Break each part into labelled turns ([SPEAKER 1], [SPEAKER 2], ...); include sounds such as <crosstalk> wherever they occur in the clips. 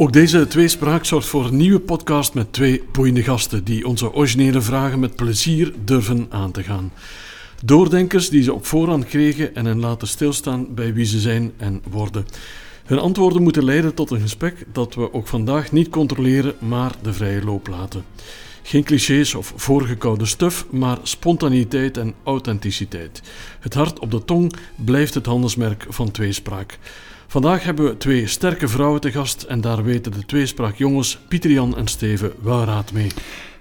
[SPEAKER 1] Ook deze tweespraak zorgt voor een nieuwe podcast met twee boeiende gasten die onze originele vragen met plezier durven aan te gaan. Doordenkers die ze op voorhand kregen en hen laten stilstaan bij wie ze zijn en worden. Hun antwoorden moeten leiden tot een gesprek dat we ook vandaag niet controleren, maar de vrije loop laten. Geen clichés of voorgekoude stuf, maar spontaniteit en authenticiteit. Het hart op de tong blijft het handelsmerk van tweespraak. Vandaag hebben we twee sterke vrouwen te gast en daar weten de tweespraakjongens Pieter-Jan en Steven wel raad mee.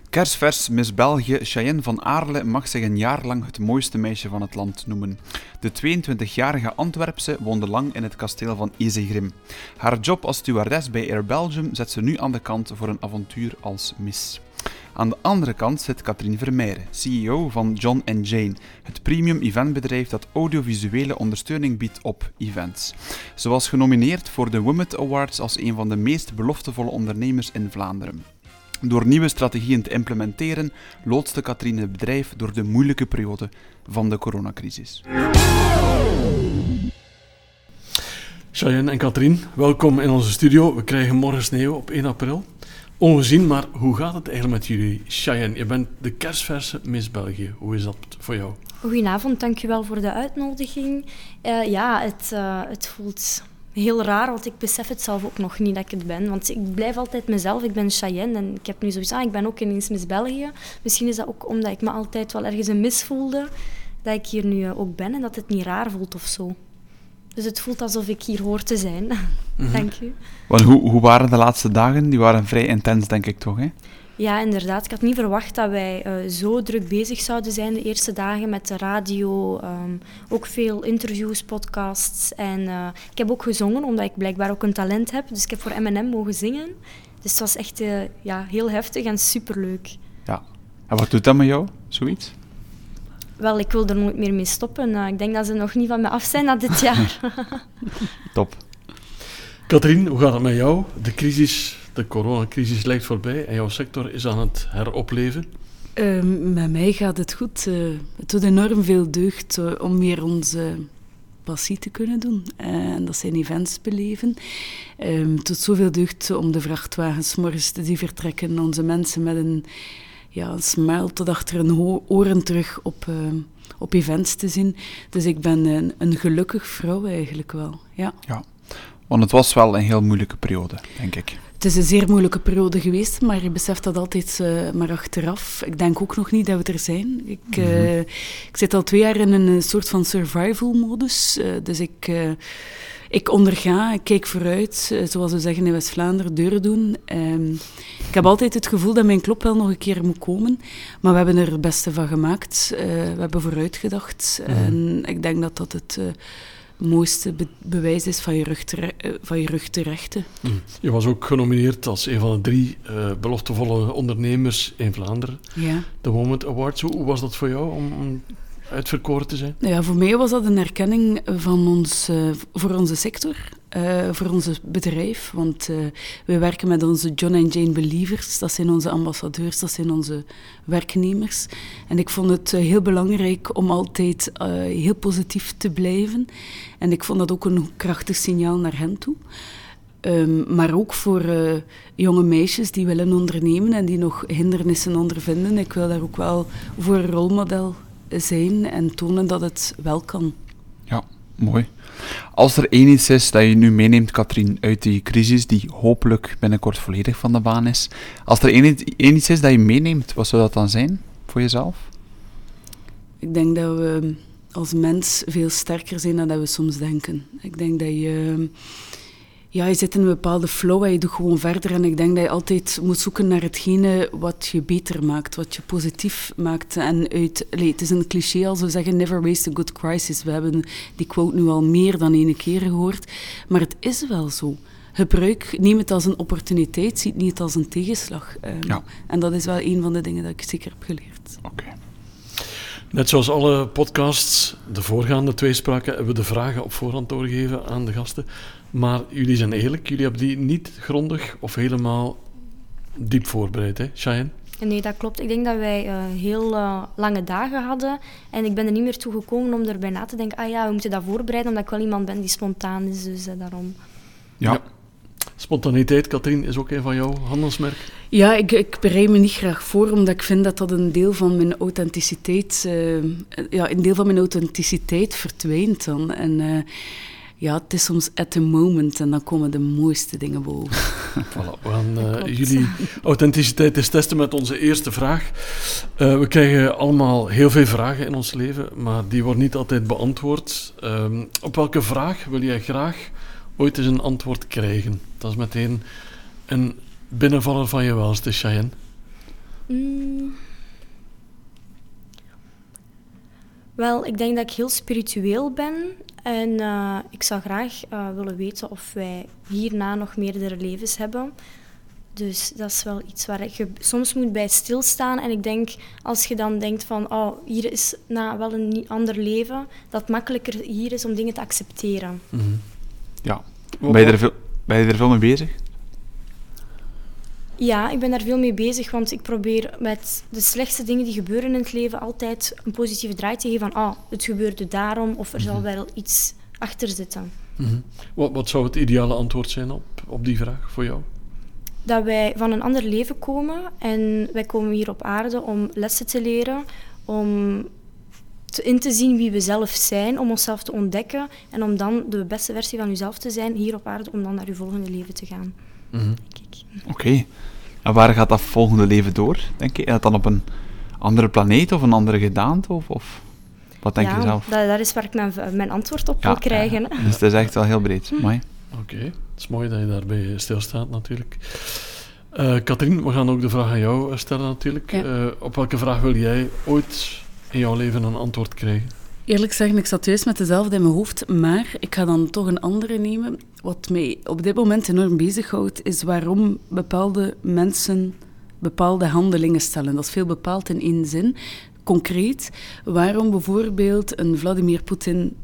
[SPEAKER 2] Kersvers Miss België Cheyenne van Aarle mag zich een jaar lang het mooiste meisje van het land noemen. De 22-jarige Antwerpse woonde lang in het kasteel van Isegrim. Haar job als stewardess bij Air Belgium zet ze nu aan de kant voor een avontuur als Miss. Aan de andere kant zit Katrien Vermeijren, CEO van John Jane, het premium eventbedrijf dat audiovisuele ondersteuning biedt op events. Ze was genomineerd voor de Women Awards als een van de meest beloftevolle ondernemers in Vlaanderen. Door nieuwe strategieën te implementeren, loodste Katrien het bedrijf door de moeilijke periode van de coronacrisis.
[SPEAKER 1] Cheyenne en Katrien, welkom in onze studio. We krijgen morgen sneeuw op 1 april. Ongezien, maar hoe gaat het eigenlijk met jullie? Cheyenne, je bent de kerstverse Miss België. Hoe is dat voor jou?
[SPEAKER 3] Goedenavond, dankjewel voor de uitnodiging. Uh, ja, het, uh, het voelt heel raar, want ik besef het zelf ook nog niet dat ik het ben. Want ik blijf altijd mezelf, ik ben Cheyenne en ik heb nu zoiets aan, ik ben ook ineens Miss België. Misschien is dat ook omdat ik me altijd wel ergens een mis voelde, dat ik hier nu ook ben en dat het niet raar voelt of zo. Dus het voelt alsof ik hier hoor te zijn. <laughs> Mm Dank u.
[SPEAKER 2] Want hoe, hoe waren de laatste dagen? Die waren vrij intens, denk ik toch? Hè?
[SPEAKER 3] Ja, inderdaad. Ik had niet verwacht dat wij uh, zo druk bezig zouden zijn de eerste dagen met de radio. Um, ook veel interviews, podcasts. En uh, ik heb ook gezongen, omdat ik blijkbaar ook een talent heb. Dus ik heb voor M&M mogen zingen. Dus het was echt uh, ja, heel heftig en superleuk.
[SPEAKER 2] Ja. En wat doet dat met jou, zoiets?
[SPEAKER 3] Wel, ik wil er nooit meer mee stoppen. Uh, ik denk dat ze nog niet van me af zijn na dit jaar. <laughs> <laughs>
[SPEAKER 2] Top.
[SPEAKER 1] Katrien, hoe gaat het met jou? De crisis, de coronacrisis lijkt voorbij en jouw sector is aan het heropleven.
[SPEAKER 4] Uh, met mij gaat het goed. Uh, het doet enorm veel deugd uh, om weer onze passie te kunnen doen. en dat zijn events beleven. Um, het doet zoveel deugd om de vrachtwagens morgens te die vertrekken, onze mensen met een ja, een smile tot achter hun oren terug op, uh, op events te zien. Dus ik ben een, een, gelukkig vrouw eigenlijk wel. Ja.
[SPEAKER 2] ja, want het was wel een heel moeilijke periode, denk ik.
[SPEAKER 4] Het is een zeer moeilijke periode geweest, maar je beseft dat altijd uh, maar achteraf. Ik denk ook nog niet dat we er zijn. Ik, mm -hmm. uh, ik zit al twee jaar in een soort van survival-modus. dus ik ik onderga, ik kijk vooruit, eh, zoals we zeggen in West-Vlaanderen, deuren doen. Um, ik heb altijd het gevoel dat mijn klop wel nog een keer moet komen, maar we hebben er het beste van gemaakt. We hebben vooruitgedacht mm. en ik denk dat dat het mooiste be bewijs is van je rug te, van je rug te rechten.
[SPEAKER 1] Mm. Je was ook genomineerd als een van de drie beloftevolle ondernemers in Vlaanderen.
[SPEAKER 4] Ja.
[SPEAKER 1] De Moment Awards, hoe, hoe was dat voor jou om, om uitverkoren te zijn?
[SPEAKER 4] Ja, voor mij was dat een erkenning van ons, uh, voor onze sector, uh, voor ons bedrijf. Want uh, we werken met onze John and Jane Believers. Dat zijn onze ambassadeurs, dat zijn onze werknemers. En ik vond het heel belangrijk om altijd heel positief te blijven. En ik vond dat ook een krachtig signaal naar hen toe. Um, maar ook voor jonge meisjes die willen ondernemen en die nog hindernissen ondervinden. Ik wil daar ook wel voor een rolmodel zijn en tonen dat het wel kan.
[SPEAKER 2] Ja, mooi. Als er één iets is dat je nu meeneemt, Katrien, uit die crisis, die hopelijk binnenkort volledig van de baan is. Als er één, iets is dat je meeneemt, wat zou dat dan zijn voor jezelf?
[SPEAKER 4] Ik denk dat we als mens veel sterker zijn dan dat we soms denken. Ik denk dat je ja, je zit in een bepaalde flow en je doet gewoon verder. En ik denk dat je altijd moet zoeken naar hetgene wat je beter maakt, wat je positief maakt. En uit, allee, het is een cliché als we zeggen, never waste a good crisis. We hebben die quote nu al meer dan ene keer gehoord. Maar het is wel zo. Gebruik, neem het als een opportuniteit, zie het niet als een tegenslag. Um, ja. En dat is wel een van de dingen dat ik zeker heb geleerd.
[SPEAKER 2] Oké. Okay.
[SPEAKER 1] Net zoals alle podcasts, de voorgaande twee spraken, hebben we de vragen op voorhand doorgegeven aan de gasten. Maar jullie zijn eerlijk, jullie hebben die niet grondig of helemaal diep voorbereid, hè, Cheyenne?
[SPEAKER 3] Nee, dat klopt. Ik denk dat wij uh, heel uh, lange dagen hadden. En ik ben er niet meer toe gekomen om erbij na te denken... Ah ja, we moeten dat voorbereiden, omdat ik wel iemand ben die spontaan is. Dus uh, daarom...
[SPEAKER 2] Ja. ja.
[SPEAKER 1] Spontaniteit, Katrien, is ook een van jouw handelsmerk?
[SPEAKER 4] Ja, ik, ik bereid me niet graag voor, omdat ik vind dat dat een deel van mijn authenticiteit, uh, ja, een deel van mijn authenticiteit verdwijnt dan. En uh, ja, het is soms at the moment en dan komen de mooiste dingen boven. <laughs>
[SPEAKER 1] voilà, we gaan uh, jullie authenticiteit eens testen met onze eerste vraag. Uh, we krijgen allemaal heel veel vragen in ons leven, maar die worden niet altijd beantwoord. Uh, op welke vraag wil jij graag ooit eens een antwoord krijgen? Dat is meteen een binnenvaller van je welste, Cheyenne.
[SPEAKER 3] Mm. Wel, ik denk dat ik heel spiritueel ben en uh, ik zou graag uh, willen weten of wij hierna nog meerdere levens hebben. Dus dat is wel iets waar je soms moet bij stilstaan. En ik denk, als je dan denkt van, oh, hier is na wel een ander leven, dat het makkelijker hier is om dingen te accepteren.
[SPEAKER 2] Mm -hmm. Ja. Ben je, er veel, ben je er veel mee bezig?
[SPEAKER 3] Ja, ik ben daar veel mee bezig, want ik probeer met de slechtste dingen die gebeuren in het leven altijd een positieve draai te geven van, oh, het gebeurde daarom, of er zal wel iets achter zitten.
[SPEAKER 1] Mm -hmm. wat, wat zou het ideale antwoord zijn op, op die vraag voor jou?
[SPEAKER 3] Dat wij van een ander leven komen en wij komen hier op aarde om lessen te leren, om te, in te zien wie we zelf zijn, om onszelf te ontdekken en om dan de beste versie van jezelf te zijn hier op aarde, om dan naar je volgende leven te gaan.
[SPEAKER 2] Mm -hmm. Oké. Okay. En waar gaat dat volgende leven door, denk je? Is dat dan op een andere planeet of een andere gedaante? Of, of wat denk
[SPEAKER 3] ja,
[SPEAKER 2] je zelf?
[SPEAKER 3] Dat, daar is waar ik mijn, mijn antwoord op
[SPEAKER 2] ja,
[SPEAKER 3] wil krijgen.
[SPEAKER 2] Ja. Dus het is echt wel heel breed. Mooi.
[SPEAKER 1] Oké, okay. het is mooi dat je daarbij stilstaat natuurlijk. Uh, Katrien, we gaan ook de vraag aan jou stellen natuurlijk. Ja. Uh, op welke vraag wil jij ooit in jouw leven een antwoord krijgen?
[SPEAKER 4] Eerlijk zeggen, ik zat juist met dezelfde in mijn hoofd, maar ik ga dan toch een andere nemen. Wat mij op dit moment enorm bezighoudt, is waarom bepaalde mensen bepaalde handelingen stellen. Dat is veel bepaald in één zin. Concreet, waarom bijvoorbeeld een Vladimir Poetin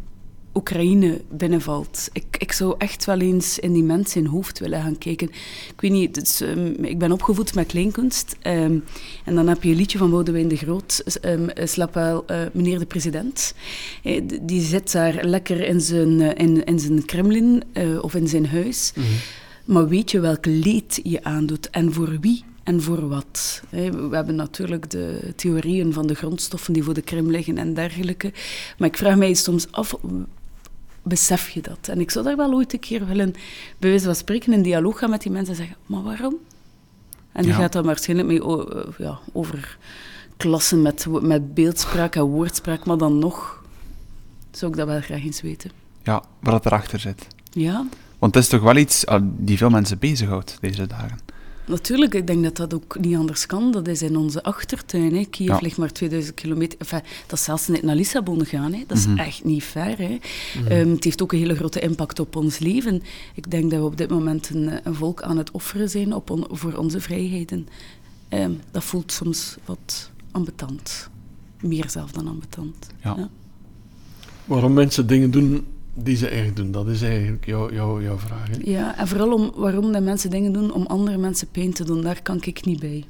[SPEAKER 4] Oekraïne binnenvalt. Ik, ik zou echt wel eens in die mensen in hoofd willen gaan kijken. Ik weet niet, dus, um, ik ben opgevoed met kleinkunst. Um, en dan heb je een liedje van Boudewijn de Groot, um, Slapel, uh, meneer de president. Uh, die zit daar lekker in zijn, uh, in, in zijn Kremlin of in zijn huis. Mm -hmm. Maar weet je welk leed je aandoet en voor wie en voor wat. We hebben natuurlijk de theorieën van de grondstoffen die voor de Krim liggen en dergelijke. Maar ik vraag mij soms af, besef je dat? En ik zou daar wel ooit een keer willen, bij wijze van spreken, in dialoog gaan met die mensen en zeggen, maar waarom? En die ja. gaat dan waarschijnlijk mee ja, over klassen met, met beeldspraak en woordspraak, maar dan nog zou ik dat wel graag eens weten.
[SPEAKER 2] Ja, wat erachter zit.
[SPEAKER 4] Ja.
[SPEAKER 2] Want het is toch wel iets die veel mensen bezighoudt deze dagen.
[SPEAKER 4] Natuurlijk, ik denk dat dat ook niet anders kan. Dat is in onze achtertuin. Hè. Kiev ja. ligt maar 2000 kilometer. Enfin, dat is zelfs net naar Lissabon gaan. Hè. Dat is mm -hmm. echt niet ver. Hè. Mm -hmm. um, het heeft ook een hele grote impact op ons leven. Ik denk dat we op dit moment een, een volk aan het offeren zijn op on, voor onze vrijheden. Um, dat voelt soms wat ambetant. Meer zelf dan ambetant.
[SPEAKER 2] Ja. ja.
[SPEAKER 1] Waarom mensen dingen doen die ze eigenlijk doen. Dat is eigenlijk jouw, jouw, jouw vraag. Hè?
[SPEAKER 4] Ja, en vooral om waarom dat mensen dingen doen om andere mensen pijn te doen. Daar kan ik niet bij.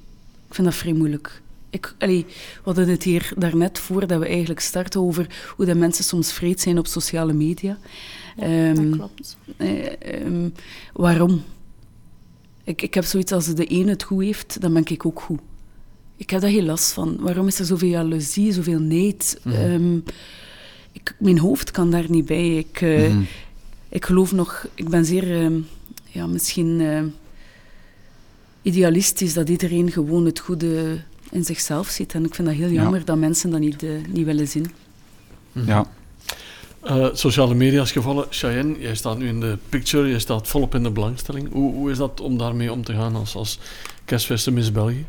[SPEAKER 4] Ik vind dat vrij moeilijk. Ik, allee, we hadden het hier daarnet voordat we eigenlijk starten over hoe de mensen soms vreed zijn op sociale media.
[SPEAKER 3] Ja, um, dat klopt.
[SPEAKER 4] Uh, um, waarom? Ik, ik heb zoiets als de ene het goed heeft, dan ben ik ook goed. Ik heb daar heel last van. Waarom is er zoveel jaloezie, zoveel neid? Mm -hmm. um, ik, mijn hoofd kan daar niet bij. Ik, uh, mm -hmm. ik geloof nog, ik ben zeer, uh, ja, misschien uh, idealistisch dat iedereen gewoon het goede in zichzelf ziet. En ik vind dat heel jammer ja. dat mensen dat niet, niet willen zien.
[SPEAKER 2] -hmm. Ja.
[SPEAKER 1] sociale media is gevallen. Cheyenne, jij staat nu in de picture, jij staat volop in de belangstelling. Hoe, hoe is dat om daarmee om te gaan als, als kerstfeste Miss België?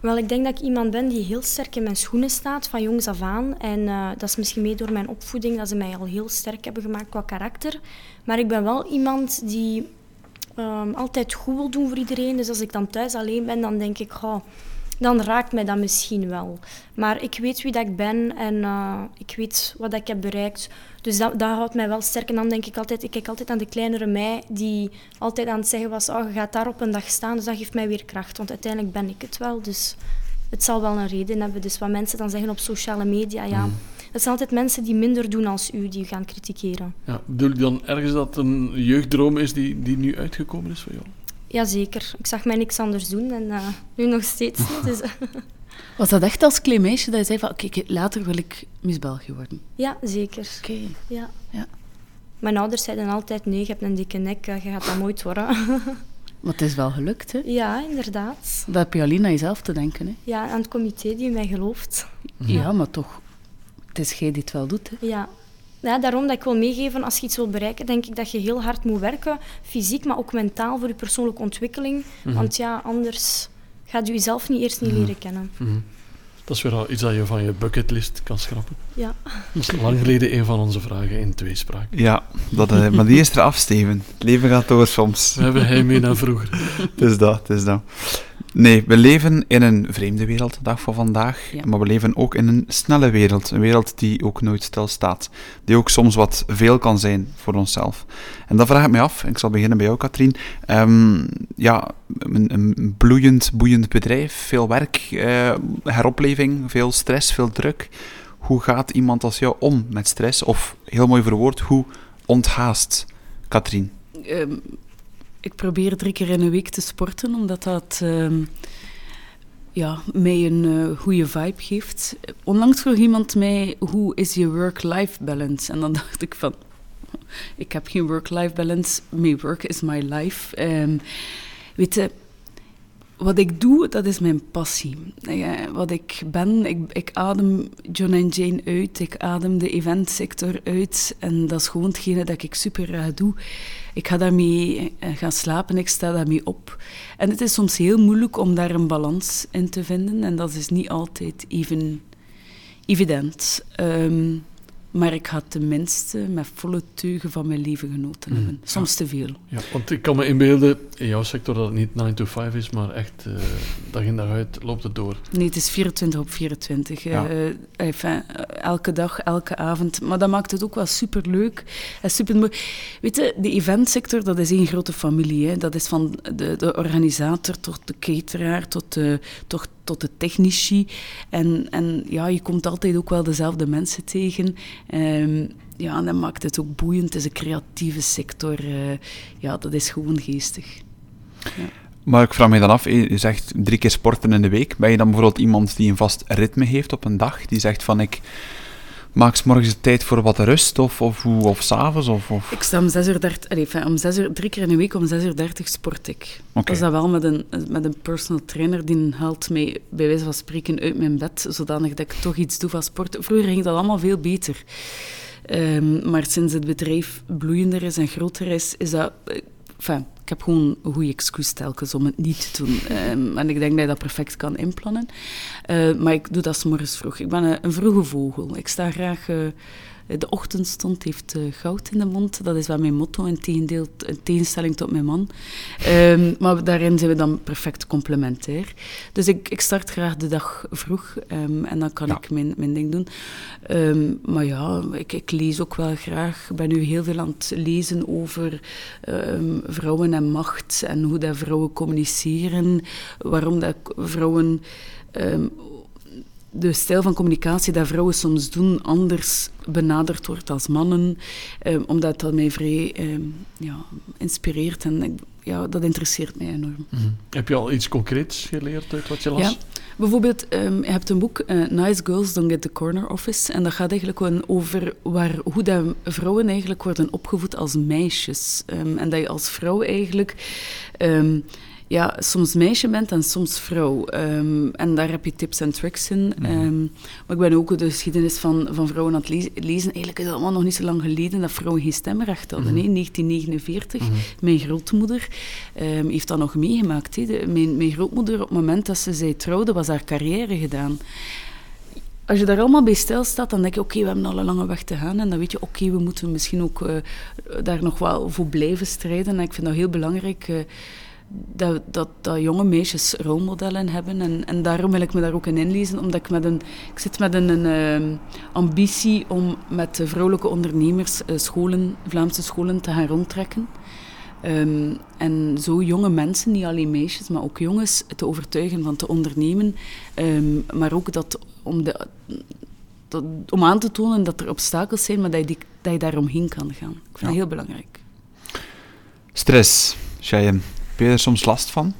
[SPEAKER 3] Wel, ik denk dat ik iemand ben die heel sterk in mijn schoenen staat, van jongs af aan. En uh, dat is misschien mee door mijn opvoeding, dat ze mij al heel sterk hebben gemaakt qua karakter. Maar ik ben wel iemand die um, altijd goed wil doen voor iedereen. Dus als ik dan thuis alleen ben, dan denk ik, dan raakt mij dat misschien wel. Maar ik weet wie dat ik ben en uh, ik weet wat ik heb bereikt. Dus dat, dat houdt mij wel sterk. En dan denk ik altijd, ik kijk altijd aan de kleinere mij, die altijd aan het zeggen was, oh, je gaat daar op een dag staan, dus dat geeft mij weer kracht. Want uiteindelijk ben ik het wel, dus het zal wel een reden hebben. Dus wat mensen dan zeggen op sociale media, ja... Mm. Het zijn altijd mensen die minder doen als u, die u gaan kritikeren.
[SPEAKER 1] Ja, bedoel je dan ergens dat een jeugddroom is die, die nu uitgekomen is voor jou?
[SPEAKER 3] Jazeker. Ik zag mij niks anders doen en uh, nu nog steeds niet. Dus, <laughs>
[SPEAKER 4] Was dat echt als klein meisje dat je zei van, kijk, later wil ik Miss België worden?
[SPEAKER 3] Ja, zeker.
[SPEAKER 4] Oké.
[SPEAKER 3] Ja.
[SPEAKER 4] Ja.
[SPEAKER 3] Mijn ouders zeiden altijd, nee, je hebt een dikke nek, je gaat dat nooit worden. <laughs>
[SPEAKER 4] Maar het is wel gelukt, hè?
[SPEAKER 3] ja, inderdaad.
[SPEAKER 4] Dat heb je alleen aan jezelf te denken, hè?
[SPEAKER 3] Ja, aan het comité die mij gelooft.
[SPEAKER 4] Ja, maar toch, het is jij die het wel doet, hè?
[SPEAKER 3] Ja. ja, daarom dat ik wil meegeven, als je iets wil bereiken, denk ik dat je heel hard moet werken, fysiek, maar ook mentaal voor je persoonlijke ontwikkeling. Want ja, anders gaat je jezelf niet eerst niet leren kennen.
[SPEAKER 1] Mhm. Dat is weer al iets dat je van je bucketlist kan schrappen.
[SPEAKER 3] Ja.
[SPEAKER 1] Dat is lang geleden een van onze vragen in tweespraak.
[SPEAKER 2] Ja, dat, eh, maar die is eraf, Steven. Het leven gaat door soms.
[SPEAKER 1] We hebben hij mee naar vroeger. <laughs>
[SPEAKER 2] Het is dat, het is dat. Nee, we leven in een vreemde wereld dag van vandaag,
[SPEAKER 4] Ja.
[SPEAKER 2] maar we leven ook in een snelle wereld. Een wereld die ook nooit stilstaat. Die ook soms wat veel kan zijn voor onszelf. En dat vraag ik me af, ik zal beginnen bij jou, Katrien. Ehm, ja, een, een bloeiend, boeiend bedrijf, veel werk, eh, heropleving, veel stress, veel druk. Hoe gaat iemand als jou om met stress? Of, heel mooi verwoord, hoe onthaast Katrien?
[SPEAKER 4] Ehm, ik probeer drie keer in een week te sporten, omdat dat ehm, ja, mij een eh, goede vibe geeft. Onlangs vroeg iemand mij, hoe is je work-life balance? En dan <laughs> dacht ik van, ik heb geen work-life balance. My work is my life. Ehm, weet je, wat ik doe, dat is mijn passie. Ja, wat ik ben, ik, ik adem John en Jane uit, ik adem de eventsector uit. En dat is gewoon hetgene dat ik super graag doe. Ik ga daarmee eh, gaan slapen, ik sta daarmee op. En het is soms heel moeilijk om daar een balans in te vinden. En dat is niet altijd even evident. Ehm, maar ik ga tenminste met volle teugen van mijn leven genoten
[SPEAKER 1] Mhm.
[SPEAKER 4] hebben. Soms te veel.
[SPEAKER 1] Ja, want ik kan me inbeelden in jouw sector dat het niet 9 to 5 is, maar echt eh, dag in dag uit loopt het door.
[SPEAKER 4] Nee, het is 24 op 24.
[SPEAKER 2] Ja.
[SPEAKER 4] Eh, enfin, eh, elke dag, elke avond. Maar dat maakt het ook wel superleuk en super. Weet je, de eventsector, dat is één grote familie. Hè. Dat is van de, de organisator tot de cateraar, tot de, tot, tot de technici. En, en ja, je komt altijd ook wel dezelfde mensen tegen. Ehm, ja, en dat maakt het ook boeiend. Het is een creatieve sector. eh, ja, dat is gewoon geestig.
[SPEAKER 2] Maar ik vraag me dan af, eh, je zegt drie keer sporten in de week. Ben je dan bijvoorbeeld iemand die een vast ritme heeft op een dag? Die zegt van ik maak 's morgens de tijd voor wat rust of, of, hoe- of s'avonds? Of, of...
[SPEAKER 4] Ik sta om 6 uur 30, allee, enfin, om 6 uur, drie keer in de week om 6 uur 30 sport ik.
[SPEAKER 2] Oké.
[SPEAKER 4] Dat is dat wel met een, met een personal trainer, die haalt mij bij wijze van spreken uit mijn bed, zodanig dat ik toch iets doe van sport. Vroeger ging dat allemaal veel beter. Ehm, maar sinds het bedrijf bloeiender is en groter is, is dat... eh, Enfin, ik heb gewoon een goede excuus telkens om het niet te doen. <laughs> Ehm, en ik denk dat je dat perfect kan inplannen. Eh, maar ik doe dat 's morgens vroeg. Ik ben een, een vroege vogel. Ik sta graag... eh, de ochtendstond heeft eh, goud in de mond. Dat is wel mijn motto, in, tegendeel, in tegenstelling tot mijn man. Ehm, maar daarin zijn we dan perfect complementair. Dus ik, ik start graag de dag vroeg ehm, en dan kan
[SPEAKER 2] Ja.
[SPEAKER 4] ik mijn, mijn ding doen. Ehm, maar ja, ik, ik lees ook wel graag. Ik ben nu heel veel aan het lezen over vrouwen en macht en hoe dat vrouwen communiceren. Waarom dat vrouwen... ehm, de stijl van communicatie dat vrouwen soms doen anders benaderd wordt als mannen, eh, omdat dat mij vrij eh, ja, inspireert en ja, dat interesseert mij enorm.
[SPEAKER 1] Heb je al iets concreets geleerd uit wat je las?
[SPEAKER 4] Ja, bijvoorbeeld, ehm, je hebt een boek, eh, Nice Girls Don't Get the Corner Office, en dat gaat eigenlijk gewoon over waar, hoe dat vrouwen eigenlijk worden opgevoed als meisjes. Ehm, en dat je als vrouw eigenlijk... ehm, ja, soms meisje bent en soms vrouw. Ehm, en daar heb je tips en tricks in. Ehm, maar ik ben ook de geschiedenis van, van vrouwen aan het le- lezen. Eigenlijk is het allemaal nog niet zo lang geleden dat vrouwen geen stemrecht hadden. hè. 1949. Mijn grootmoeder ehm, heeft dat nog meegemaakt. De- mijn, mijn grootmoeder, op het moment dat ze zij trouwde, was haar carrière gedaan. Als je daar allemaal bij stilstaat, dan denk je, oké, we hebben al een lange weg te gaan. En dan weet je, oké, we moeten misschien ook eh, daar nog wel voor blijven strijden. En ik vind dat heel belangrijk... eh, dat, dat, dat jonge meisjes rolmodellen hebben. En, en daarom wil ik me daar ook in inlezen, omdat ik met een... Ik zit met een, een ehm, ambitie om met vrouwelijke ondernemers eh, scholen, Vlaamse scholen te gaan rondtrekken. Ehm, en zo jonge mensen, niet alleen meisjes, maar ook jongens, te overtuigen van te ondernemen. Ehm, maar ook dat om, de, dat, om aan te tonen dat er obstakels zijn, maar dat je, die, dat je daar omheen kan gaan. Ik vind
[SPEAKER 2] Ja.
[SPEAKER 4] dat heel belangrijk.
[SPEAKER 2] Stress, Cheyenne. Heb je er soms last van?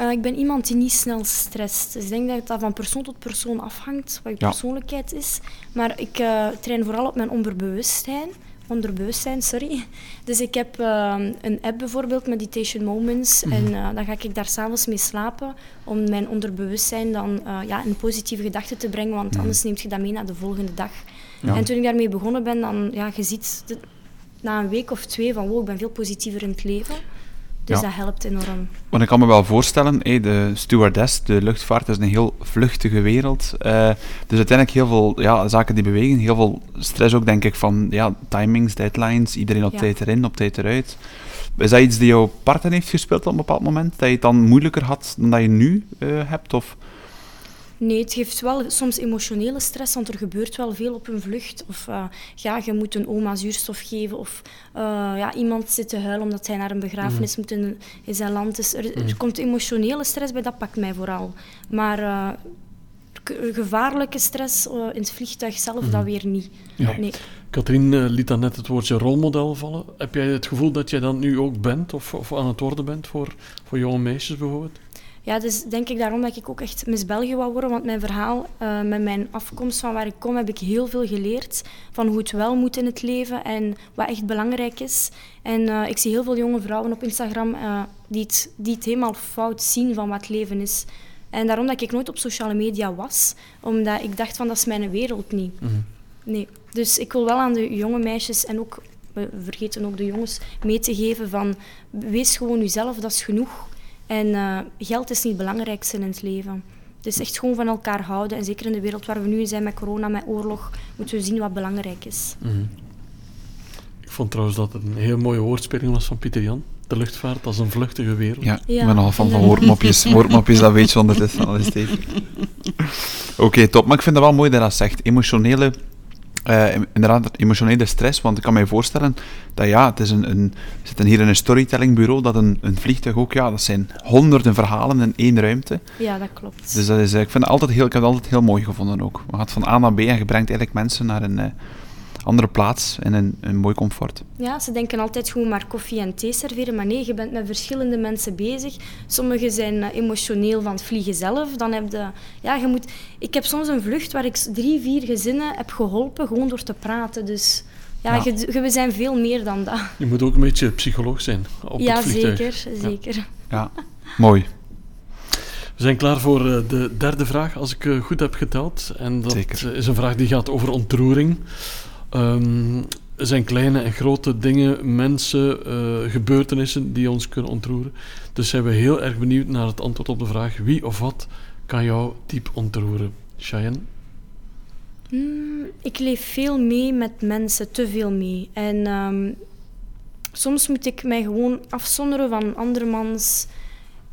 [SPEAKER 3] Uh, ik ben iemand die niet snel stresst. Dus ik denk dat dat van persoon tot persoon afhangt, wat je ja. persoonlijkheid is. Maar ik uh, train vooral op mijn onderbewustzijn. Onderbewustzijn, sorry. Dus ik heb uh, een app bijvoorbeeld, Meditation Moments. Mm -hmm. En dan ga ik daar s'avonds mee slapen om mijn onderbewustzijn dan ja, een positieve gedachte te brengen. Want mm -hmm. anders neemt je dat mee naar de volgende dag. Ja. En toen ik daarmee begonnen ben, dan, ja, je ziet de, na een week of twee van wow, ik ben veel positiever in het leven. Dus ja. dat helpt enorm.
[SPEAKER 2] Want ik kan me wel voorstellen, hey, de stewardess, de luchtvaart, is een heel vluchtige wereld. Uh, dus uiteindelijk heel veel ja, zaken die bewegen, heel veel stress ook, denk ik, van ja, timings, deadlines, iedereen op ja. tijd erin, op tijd eruit. Is dat iets die jouw partner heeft gespeeld op een bepaald moment? Dat je het dan moeilijker had dan dat je nu uh, hebt? Of?
[SPEAKER 3] Nee, het geeft wel soms emotionele stress, want er gebeurt wel veel op een vlucht. Of uh, ja, je moet een oma zuurstof geven, of uh, ja, iemand zit te huilen omdat hij naar een begrafenis mm. moet in, in, zijn land. Dus er, er, komt emotionele stress bij, dat pakt mij vooral. Maar uh, gevaarlijke stress in het vliegtuig zelf, mm. dat weer niet.
[SPEAKER 1] Ja. Nee. Katrien liet dan net het woordje rolmodel vallen. Heb jij het gevoel dat jij dat nu ook bent, of, of aan het worden bent voor, voor jonge meisjes bijvoorbeeld?
[SPEAKER 3] Ja, dus denk ik daarom dat ik ook echt Miss België wou worden. Want mijn verhaal, uh, met mijn afkomst van waar ik kom, heb ik heel veel geleerd. Van hoe het wel moet in het leven en wat echt belangrijk is. En uh, ik zie heel veel jonge vrouwen op Instagram uh, die, het, die het helemaal fout zien van wat leven is. En daarom dat ik nooit op sociale media was. Omdat ik dacht van, dat is mijn wereld niet. Mm -hmm. Nee. Dus ik wil wel aan de jonge meisjes en ook, we vergeten ook de jongens, mee te geven van, wees gewoon jezelf, dat is genoeg. En uh, geld is niet het belangrijkste in het leven. Dus echt gewoon van elkaar houden. En zeker in de wereld waar we nu in zijn met corona, met oorlog, moeten we zien wat belangrijk is.
[SPEAKER 1] Mm -hmm. Ik vond trouwens dat het een heel mooie woordspeling was van Pieter Jan. De luchtvaart als een vluchtige wereld.
[SPEAKER 2] Ja, ja ik ben al van van woordmopjes. <laughs> woordmopjes, dat weet je ondertussen al eens <laughs> Oké, okay, top. Maar ik vind het wel mooi dat dat zegt. Emotionele uh, inderdaad, emotionele stress, want ik kan mij voorstellen dat ja, het is een, een, we zitten hier in een storytellingbureau, dat een, een vliegtuig ook, ja, dat zijn honderden verhalen in één ruimte.
[SPEAKER 3] Ja, dat klopt.
[SPEAKER 2] Dus dat is, ik, vind het altijd heel, ik heb het altijd heel mooi gevonden ook. Je gaat van A naar B en je brengt eigenlijk mensen naar een, uh, andere plaats en een, een mooi comfort.
[SPEAKER 3] Ja, ze denken altijd gewoon maar koffie en thee serveren, maar nee, je bent met verschillende mensen bezig. Sommigen zijn uh, emotioneel van het vliegen zelf. Dan heb je, ja, je moet, ik heb soms een vlucht waar ik drie, vier gezinnen heb geholpen gewoon door te praten. Dus ja, ja. Je, we zijn veel meer dan dat.
[SPEAKER 1] Je moet ook een beetje psycholoog zijn op
[SPEAKER 3] ja,
[SPEAKER 1] het vliegtuig.
[SPEAKER 3] Zeker, zeker.
[SPEAKER 2] Ja, ja. mooi.
[SPEAKER 1] We zijn klaar voor de derde vraag, als ik goed heb geteld. En dat Zeker. is een vraag die gaat over ontroering. Um, er zijn kleine en grote dingen, mensen, uh, gebeurtenissen die ons kunnen ontroeren. Dus zijn we heel erg benieuwd naar het antwoord op de vraag wie of wat kan jou diep ontroeren. Cheyenne?
[SPEAKER 3] Mm, ik leef veel mee met mensen, te veel mee. En um, soms moet ik mij gewoon afzonderen van andermans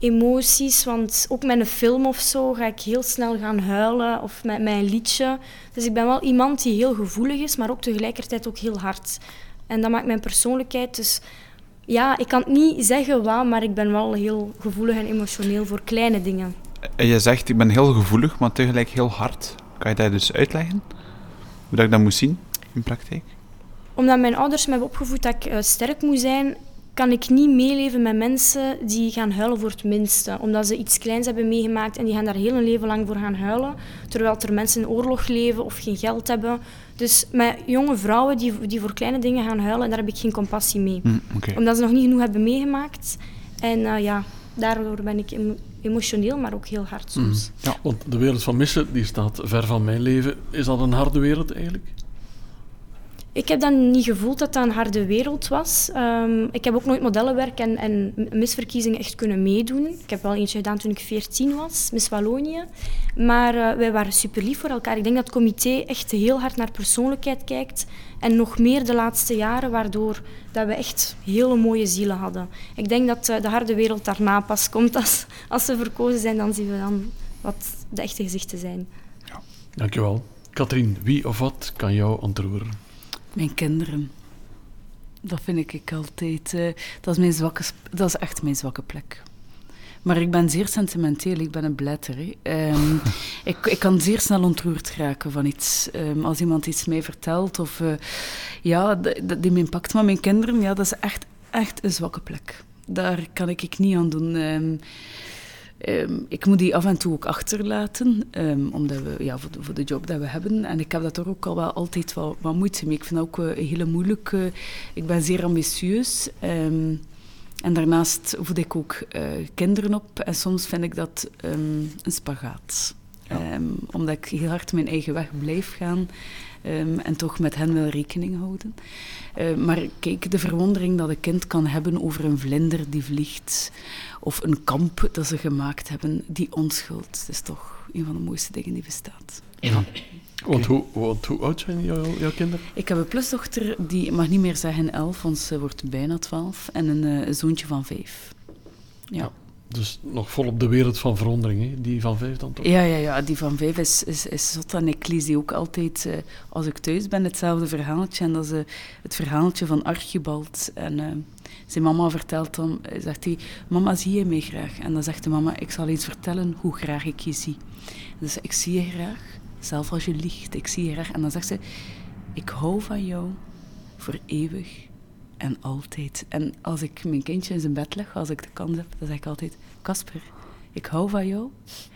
[SPEAKER 3] emoties. Want ook met een film of zo ga ik heel snel gaan huilen of met mijn liedje. Dus ik ben wel iemand die heel gevoelig is, maar ook tegelijkertijd ook heel hard. En dat maakt mijn persoonlijkheid. Dus ja, ik kan het niet zeggen wat, maar ik ben wel heel gevoelig en emotioneel voor kleine dingen.
[SPEAKER 2] En je zegt, ik ben heel gevoelig, maar tegelijk heel hard. Kan je dat dus uitleggen? Hoe dat ik dat moet zien in praktijk?
[SPEAKER 3] Omdat mijn ouders me hebben opgevoed dat ik uh, sterk moet zijn kan ik niet meeleven met mensen die gaan huilen voor het minste. Omdat ze iets kleins hebben meegemaakt en die gaan daar heel een leven lang voor gaan huilen. Terwijl er mensen in oorlog leven of geen geld hebben. Dus met jonge vrouwen die, die voor kleine dingen gaan huilen, daar heb ik geen compassie mee.
[SPEAKER 2] Mm, okay.
[SPEAKER 3] Omdat ze nog niet genoeg hebben meegemaakt. En uh, ja, daardoor ben ik emotioneel, maar ook heel hard soms.
[SPEAKER 1] Mm. Ja, want de wereld van missen die staat ver van mijn leven. Is dat een harde wereld eigenlijk?
[SPEAKER 3] Ik heb dan niet gevoeld dat dat een harde wereld was. Um, ik heb ook nooit modellenwerk en, en misverkiezingen echt kunnen meedoen. Ik heb wel eentje gedaan toen ik 14 was, Miss Wallonië. Maar uh, wij waren super lief voor elkaar. Ik denk dat het comité echt heel hard naar persoonlijkheid kijkt. En nog meer de laatste jaren, waardoor dat we echt hele mooie zielen hadden. Ik denk dat uh, de harde wereld daarna pas komt. Als, als ze verkozen zijn, dan zien we dan wat de echte gezichten zijn.
[SPEAKER 1] Ja. Dankjewel. Katrien, wie of wat kan jou ontroeren?
[SPEAKER 4] Mijn kinderen. Dat vind ik altijd. Uh, dat, is mijn zwakke, dat is echt mijn zwakke plek. Maar ik ben zeer sentimenteel, ik ben een blätter. Um, <laughs> ik, ik kan zeer snel ontroerd raken van iets. Um, als iemand iets mij vertelt, of uh, ja, die me impact. Maar mijn kinderen, ja, dat is echt, echt een zwakke plek. daar kan ik, ik niet aan doen. Ehm, ehm, ik moet die af en toe ook achterlaten, ehm, omdat we, ja, voor, de, voor de job dat we hebben. En ik heb dat er ook al wel altijd wel wat moeite mee. Ik vind dat ook uh, hele moeilijk. Uh, ik ben zeer ambitieus. en daarnaast voed ik ook uh, kinderen op. En soms vind ik dat een spagaat. Ja. omdat ik heel hard mijn eigen weg blijf gaan. Um, en toch met hen wel rekening houden. Uh, maar kijk, de verwondering dat een kind kan hebben over een vlinder die vliegt, of een kamp dat ze gemaakt hebben, die onschuld, dat is toch een van de mooiste dingen die bestaat.
[SPEAKER 1] Ja. Want, hoe, want hoe oud zijn jouw, jouw kinderen?
[SPEAKER 4] Ik heb een plusdochter, die mag niet meer zeggen elf, want ze wordt bijna twaalf, en een uh, zoontje van vijf. ja. ja.
[SPEAKER 1] Dus nog vol op de wereld van verwondering, hè? die van vijf dan toch?
[SPEAKER 4] Ja, ja, ja die van vijf is, is, is zot. En ik lees die ook altijd, uh, als ik thuis ben, hetzelfde verhaaltje. En dat is uh, het verhaaltje van Archibald. En uh, zijn mama vertelt dan, zegt hij, mama, zie je mij graag? En dan zegt de mama, ik zal eens vertellen hoe graag ik je zie. Dus ik zie je graag, zelf als je liegt, ik zie je graag. En dan zegt ze, ik hou van jou voor eeuwig en altijd. En als ik mijn kindje in zijn bed leg, als ik de kans heb, dan zeg ik altijd: Casper, ik hou van jou.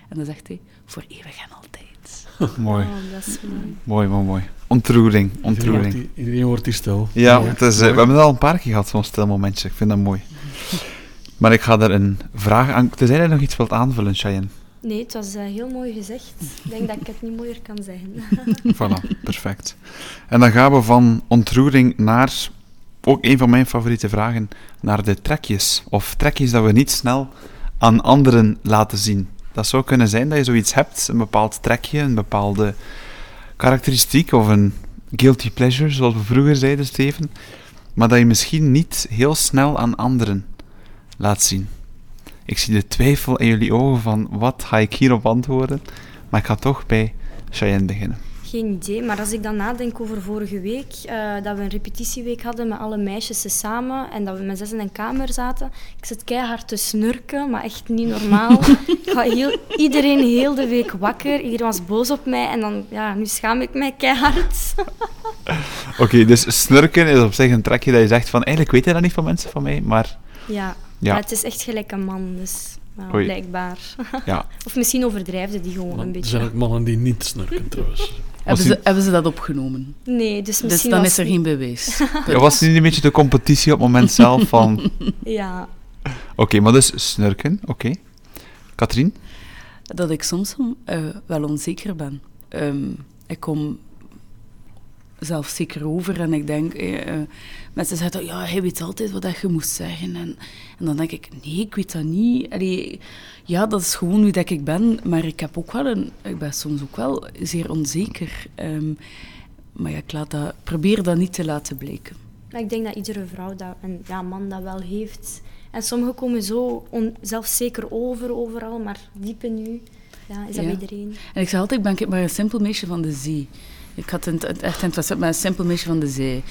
[SPEAKER 4] En dan zegt hij: voor eeuwig en altijd. <laughs>
[SPEAKER 2] mooi.
[SPEAKER 3] Oh, dat is mooi.
[SPEAKER 2] Mooi, mooi, mooi. Ontroering, ontroering.
[SPEAKER 1] Iedereen iedereen wordt hier stil.
[SPEAKER 2] Ja, het is, uh, we hebben het al een paar keer gehad, zo'n stil momentje. Ik vind dat mooi. <laughs> maar ik ga er een vraag aan... Tenzij je nog iets wilt aanvullen, Cheyenne.
[SPEAKER 3] Nee, het was uh, heel mooi gezegd. Ik denk dat ik het niet mooier kan zeggen. <laughs>
[SPEAKER 2] voilà, perfect. En dan gaan we van ontroering naar ook een van mijn favoriete vragen naar de trekjes. Of trekjes dat we niet snel aan anderen laten zien. Dat zou kunnen zijn dat je zoiets hebt, een bepaald trekje, een bepaalde karakteristiek of een guilty pleasure, zoals we vroeger zeiden, Steven, maar dat je misschien niet heel snel aan anderen laat zien. Ik zie de twijfel in jullie ogen van wat ga ik hierop antwoorden, maar ik ga toch bij Cheyenne beginnen.
[SPEAKER 3] Geen idee, maar als ik dan nadenk over vorige week, uh, dat we een repetitieweek hadden met alle meisjes samen en dat we met zes in een kamer zaten. Ik zit keihard te snurken, maar echt niet normaal. <laughs> ik ga heel, iedereen heel de week wakker, iedereen was boos op mij en dan, ja, nu schaam ik mij keihard. <laughs>
[SPEAKER 2] Oké, okay, dus snurken is op zich een trekje dat je zegt van, eigenlijk weet je dat niet van mensen van mij, maar...
[SPEAKER 3] Ja, ja. Maar het is echt gelijk een man, dus... Nou, blijkbaar. Ja. <laughs> of misschien overdrijfde die gewoon
[SPEAKER 1] maar
[SPEAKER 3] een beetje.
[SPEAKER 1] Er zijn ook mannen die niet snurken, trouwens.
[SPEAKER 4] Hebben ze, hebben ze dat opgenomen?
[SPEAKER 3] Nee, dus misschien
[SPEAKER 4] Dus dan is er geen bewijs. <laughs>
[SPEAKER 2] ja, was het niet een beetje de competitie op het moment zelf van...
[SPEAKER 3] Ja.
[SPEAKER 2] Oké, okay, maar dus snurken, oké. Okay. Katrien?
[SPEAKER 4] Dat ik soms uh, wel onzeker ben. Um, ik kom zelfzeker over en ik denk... Uh, mensen zeggen, ja, hij weet altijd wat je moet zeggen. En, en dan denk ik, nee, ik weet dat niet. Allee, ja, dat is gewoon wie dat ik ben. Maar ik heb ook wel een... Ik ben soms ook wel zeer onzeker. Um, maar ja, ik laat dat, probeer dat niet te laten blijken.
[SPEAKER 3] Ik denk dat iedere vrouw dat, en ja, man dat wel heeft. En sommigen komen zo on, zelfzeker over overal, maar diep in u ja, is dat ja. iedereen.
[SPEAKER 4] En ik zeg altijd, ik ben maar een simpel meisje van de zee. Ik had het echt interessant met een simpel meisje van de zee.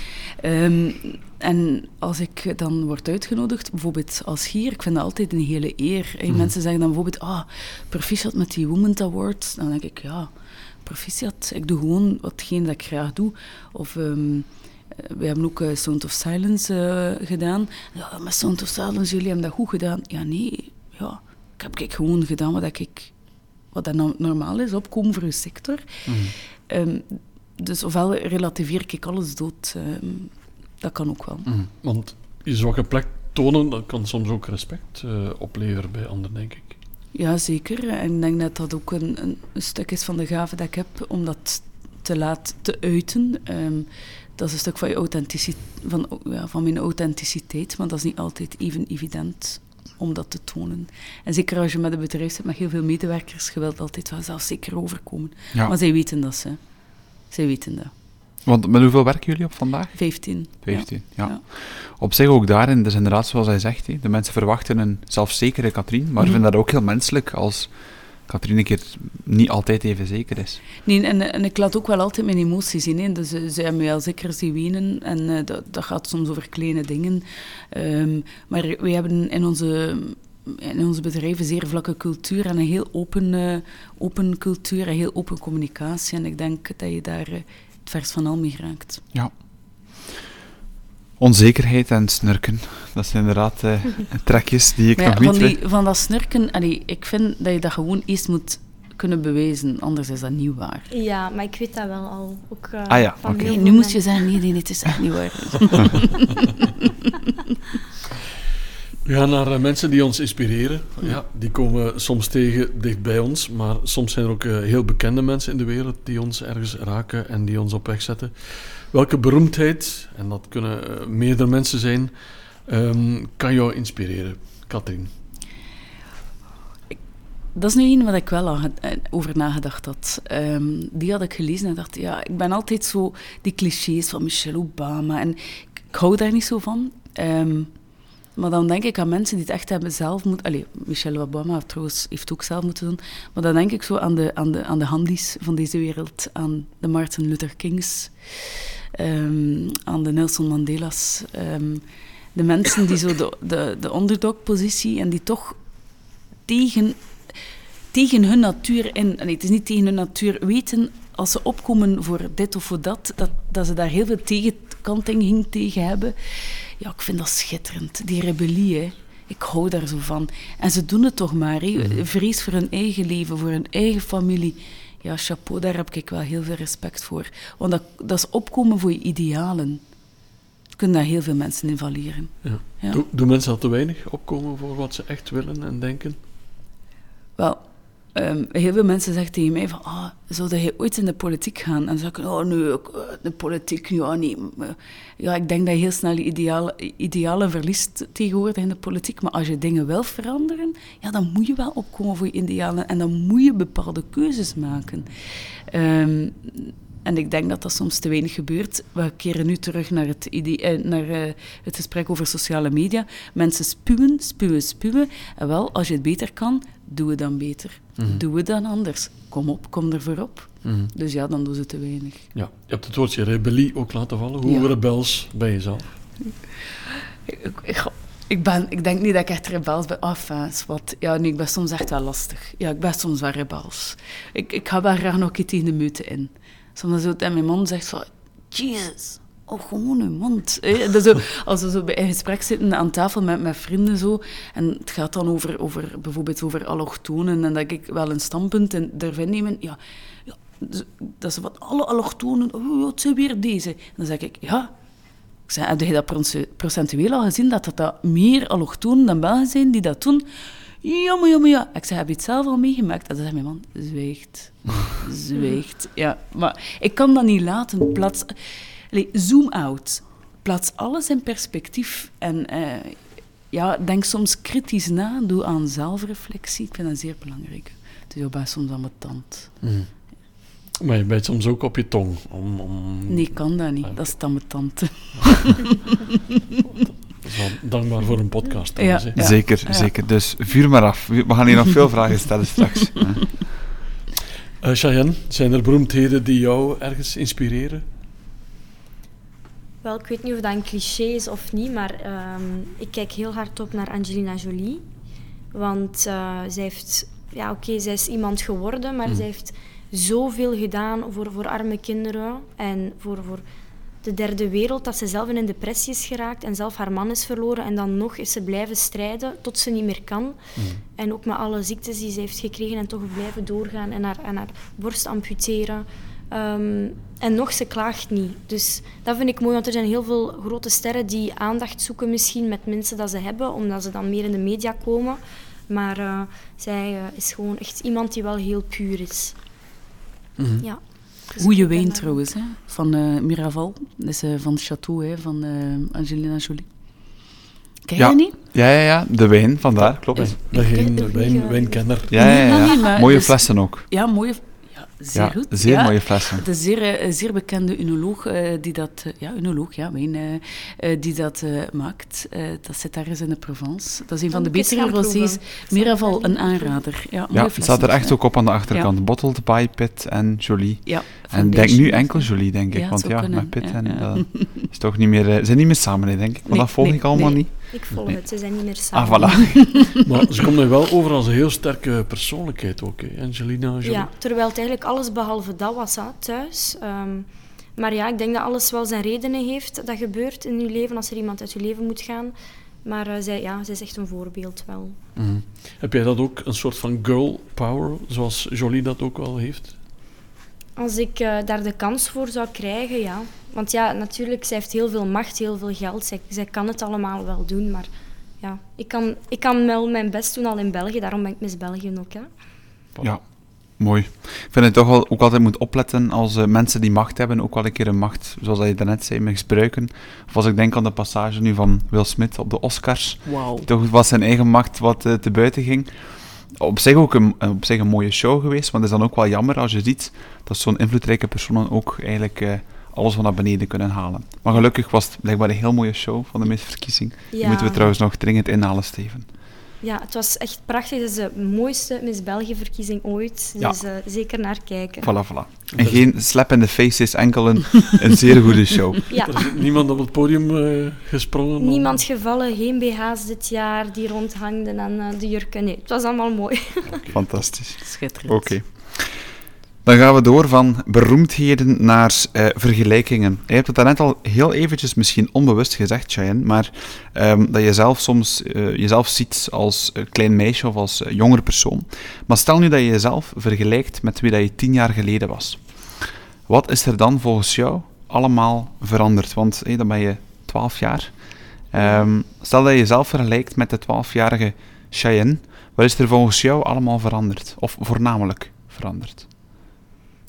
[SPEAKER 4] Um, en als ik dan word uitgenodigd, bijvoorbeeld als hier, ik vind dat altijd een hele eer. Mm. Mensen zeggen dan bijvoorbeeld, ah, proficiat met die Women's Award. Dan denk ik, ja, proficiat. Ik doe gewoon watgene dat ik graag doe. Of... Um, we hebben ook uh, Sound of Silence uh, gedaan. Ja, met Sound of Silence, jullie hebben dat goed gedaan. Ja, nee. Ja, ik heb ik gewoon gedaan wat ik wat dat normaal is, opkomen voor uw sector. Mm. Um, dus ofwel relativeer ik alles dood. Uh, dat kan ook wel.
[SPEAKER 1] Mm. Want je zwakke plek tonen, dat kan soms ook respect uh, opleveren bij anderen, denk ik.
[SPEAKER 4] Ja, zeker. En ik denk dat dat ook een, een, stuk is van de gave dat ik heb, om dat te laten te uiten. Um, dat is een stuk van, je authenticiteit, van, ja, van mijn authenticiteit, maar dat is niet altijd even evident om dat te tonen. En zeker als je met een bedrijf zit met heel veel medewerkers, je wilt altijd wel zelf zeker overkomen. Ja. Maar zij weten dat ze. Zij weten dat.
[SPEAKER 2] Want met hoeveel werken jullie op vandaag?
[SPEAKER 4] Vijftien.
[SPEAKER 2] Vijftien, ja. ja. Op zich ook daarin, dus inderdaad zoals hij zegt, de mensen verwachten een zelfzekere Katrien, maar mm -hmm. vinden dat ook heel menselijk als Katrien een keer niet altijd even zeker is.
[SPEAKER 4] Nee, en, en ik laat ook wel altijd mijn emoties zien. Hè. Dus uh, ze hebben mij al zeker zien wenen en uh, dat, dat, gaat soms over kleine dingen. Um, maar we hebben in onze in onze bedrijven zeer vlakke cultuur en een heel open, uh, open cultuur en heel open communicatie. En ik denk dat je daar uh, het vers van al mee raakt.
[SPEAKER 2] Ja. Onzekerheid en snurken. Dat zijn inderdaad uh, <laughs> trekjes die ik
[SPEAKER 4] maar ja,
[SPEAKER 2] nog niet...
[SPEAKER 4] Van, die, van dat snurken, allee, ik vind dat je dat gewoon eerst moet kunnen bewijzen, anders is dat niet waar.
[SPEAKER 3] Ja, maar ik weet dat wel al. Ook, uh,
[SPEAKER 2] ah ja,
[SPEAKER 3] oké.
[SPEAKER 4] Okay. Nu moest je zeggen, nee, nee, het is echt niet waar. <laughs> <laughs>
[SPEAKER 1] We gaan naar uh, mensen die ons inspireren. Ja, die komen soms tegen dicht bij ons, maar soms zijn er ook uh, heel bekende mensen in de wereld die ons ergens raken en die ons op weg zetten. Welke beroemdheid, en dat kunnen uh, meerdere mensen zijn, um, kan jou inspireren, Katrien?
[SPEAKER 4] Dat is nu een wat ik wel over nagedacht had. Um, die had ik gelezen en dacht, ja, ik ben altijd zo die clichés van Michelle Obama en ik, ik hou daar niet zo van. Um, maar dan denk ik aan mensen die het echt hebben zelf moeten... Allee, Michelle Obama trouwens heeft ook zelf moeten doen. Maar dan denk ik zo aan de, aan de, aan de handies van deze wereld. Aan de Martin Luther Kings. Um, aan de Nelson Mandela's. Um, de mensen die zo de, de, de underdog-positie en die toch tegen, tegen hun natuur in... Nee, het is niet tegen hun natuur weten als ze opkomen voor dit of voor dat, dat, dat ze daar heel veel tegenkanting tegen hebben. Ja, ik vind dat schitterend. Die rebellie, hè. Ik hou daar zo van. En ze doen het toch maar. Hè. Vrees voor hun eigen leven, voor hun eigen familie. Ja, chapeau, daar heb ik wel heel veel respect voor. Want dat, dat is opkomen voor je idealen. Kunnen daar heel veel mensen in valeren.
[SPEAKER 1] Ja. Ja. Doen do mensen al te weinig opkomen voor wat ze echt willen en denken?
[SPEAKER 4] Wel, Um, heel veel mensen zeggen tegen mij van, ah, zou je ooit in de politiek gaan? En dan zeg oh nee, de politiek, ja, niet. Ja, ik denk dat je heel snel je idealen, idealen verliest tegenwoordig in de politiek. Maar als je dingen wil veranderen, ja, dan moet je wel opkomen voor je idealen. En dan moet je bepaalde keuzes maken. Um, en ik denk dat dat soms te weinig gebeurt. We keren nu terug naar het, idee, eh, naar, het gesprek over sociale media. Mensen spuwen, spuwen, spuwen. En wel, als je het beter kan, doe het dan beter. Mm -hmm. Doe het dan anders. Kom op, kom er voorop. Mm -hmm. Dus ja, dan doen ze te weinig.
[SPEAKER 1] Ja, je hebt het woordje rebellie ook laten vallen. Hoe ja. rebels ben je zelf?
[SPEAKER 4] Ik, ik, ik, ben, ik denk niet dat ik echt rebels ben. Enfin, wat. Ja, nee, ik ben soms echt wel lastig. Ja, ik ben soms wel rebels. Ik, ik ga wel graag nog keer tegen de muiten in. Soms zo in mijn mond zegt van... Jesus, oh, gewoon uw mond. Dat zo, als we zo bij een gesprek zitten aan tafel met, met vrienden zo, en het gaat dan over, over bijvoorbeeld over allochtonen, en dat ik wel een standpunt en ervan nemen, ja, ja dat ze wat alle allochtonen, oh, het zijn weer deze. En dan zeg ik, ja, ik zeg, heb je dat procentueel al gezien, dat dat, dat meer allochtonen dan Belgen zijn die dat doen? Ja, maar ja, maar ja. Ik zeg, heb je het zelf al meegemaakt? En dan zegt mijn man, zwijgt. <laughs> zwijgt. Ja, maar ik kan dat niet laten. Plaats, zoom out. Plaats alles in perspectief. En uh, ja, denk soms kritisch na. Doe aan zelfreflectie. Ik vind dat zeer belangrijk. Het is ook best soms aan mijn tand.
[SPEAKER 1] Mm. Maar je bijt soms ook op je tong. Om, om...
[SPEAKER 4] Nee, ik kan dat niet. Dat is dan mijn tand.
[SPEAKER 1] Dat is wel dankbaar voor een podcast.
[SPEAKER 2] Ja, ja. Zeker, ja. zeker. Dus vuur maar af. We gaan hier nog veel vragen stellen straks.
[SPEAKER 1] uh, Cheyenne, zijn er beroemdheden die jou ergens inspireren?
[SPEAKER 3] Wel, ik weet niet of dat een cliché is of niet, maar um, ik kijk heel hard op naar Angelina Jolie. Want uh, zij heeft... Ja, oké, okay, zij is iemand geworden, maar mm. zij heeft zoveel gedaan voor, voor arme kinderen en voor... voor de derde wereld, dat ze zelf in een depressie is geraakt en zelf haar man is verloren. En dan nog is ze blijven strijden tot ze niet meer kan. Mm. En ook met alle ziektes die ze heeft gekregen en toch blijven doorgaan en haar, en haar borst amputeren. Um, en nog, ze klaagt niet. Dus dat vind ik mooi, want er zijn heel veel grote sterren die aandacht zoeken misschien met mensen dat ze hebben, omdat ze dan meer in de media komen. Maar uh, zij uh, is gewoon echt iemand die wel heel puur is.
[SPEAKER 1] Mm -hmm.
[SPEAKER 3] Ja.
[SPEAKER 4] Dus Goeie wijn trouwens, hè, van uh, Miraval. Dat is uh, van Chateau, hè, van uh, Angelina Jolie. Ken
[SPEAKER 2] ja.
[SPEAKER 4] je niet?
[SPEAKER 2] Ja, ja, ja, de wijn, vandaar, klopt.
[SPEAKER 1] Ik geen wijn, wijnkenner.
[SPEAKER 2] Ja, ja, ja. Nee, mooie dus, flessen ook.
[SPEAKER 4] Ja, mooie ja, zeer
[SPEAKER 2] ja,
[SPEAKER 4] goed.
[SPEAKER 2] Zeer
[SPEAKER 4] ja.
[SPEAKER 2] mooie flessen.
[SPEAKER 4] De zeer, zeer bekende unoloog uh, die dat... Uh, ja, unoloog, ja, wijn. Uh, die dat maakt. dat zit daar eens in de Provence. Dat is een van de betere rosés. Miraval, een aanrader. Ja,
[SPEAKER 2] ja het staat er echt ook op aan de achterkant. Ja. Bottled by Pitt en Jolie.
[SPEAKER 4] Ja,
[SPEAKER 2] en denk nu enkel Jolie, denk ik. Ja, want ja, kunnen. met Pitt en... is toch niet meer... Ze zijn niet meer samen, denk ik. Maar nee, dat volg
[SPEAKER 4] nee,
[SPEAKER 2] ik allemaal
[SPEAKER 4] nee.
[SPEAKER 2] niet.
[SPEAKER 3] Ik volg het, ze zijn niet meer samen.
[SPEAKER 2] Ah, voilà. <laughs>
[SPEAKER 1] maar ze komt er wel over als een heel sterke persoonlijkheid ook, hè? Angelina Jolie.
[SPEAKER 3] Ja, terwijl het eigenlijk alles behalve dat was hè, thuis. Um, Maar ja, ik denk dat alles wel zijn redenen heeft dat gebeurt in je leven als er iemand uit je leven moet gaan. Maar uh, zij, ja, zij is echt een voorbeeld wel.
[SPEAKER 1] Mm. Heb jij dat ook, een soort van girl power, zoals Jolie dat ook wel heeft?
[SPEAKER 3] Als ik uh, daar de kans voor zou krijgen, ja. Want ja, natuurlijk, zij heeft heel veel macht, heel veel geld. Zij, zij kan het allemaal wel doen, maar ja, ik kan, ik kan wel mijn best doen al in België. Daarom ben ik Miss België ook, hè.
[SPEAKER 2] Ja, mooi. Ik vind het toch wel ook altijd moet opletten als uh, mensen die macht hebben, ook wel een keer een macht, zoals je daarnet zei, misbruiken. Of als ik denk aan de passage nu van Will Smith op de Oscars,
[SPEAKER 4] wow.
[SPEAKER 2] die toch wat zijn eigen macht wat uh, te buiten ging. Op zich ook een, op zich een mooie show geweest, maar het is dan ook wel jammer als je ziet dat zo'n invloedrijke personen ook eigenlijk uh, alles van naar beneden kunnen halen. Maar gelukkig was het blijkbaar een heel mooie show van de misverkiezing. Ja. Die moeten we trouwens nog dringend inhalen, Steven.
[SPEAKER 3] Ja, het was echt prachtig. Het is de mooiste Miss België-verkiezing ooit. Dus uh, zeker naar kijken.
[SPEAKER 2] Voilà, voilà. En geen slap in the face is enkel een, een zeer goede show. <laughs>
[SPEAKER 1] Ja. Er is niemand op het podium uh, gesprongen?
[SPEAKER 3] Niemand of... gevallen, geen BH's dit jaar die rondhangden aan uh, de jurken. Nee, het was allemaal mooi.
[SPEAKER 2] Okay. <laughs> Fantastisch.
[SPEAKER 4] Schitterend.
[SPEAKER 2] Oké. Okay. Dan gaan we door van beroemdheden naar uh, vergelijkingen. Je hebt het daarnet al heel eventjes misschien onbewust gezegd, Cheyenne, maar um, dat je zelf soms uh, jezelf ziet als klein meisje of als jongere persoon. Maar stel nu dat je jezelf vergelijkt met wie dat je tien jaar geleden was. Wat is er dan volgens jou allemaal veranderd? Want dan ben je twaalf jaar. Um, stel dat je jezelf vergelijkt met de twaalfjarige Cheyenne. Wat is er volgens jou allemaal veranderd? Of voornamelijk veranderd?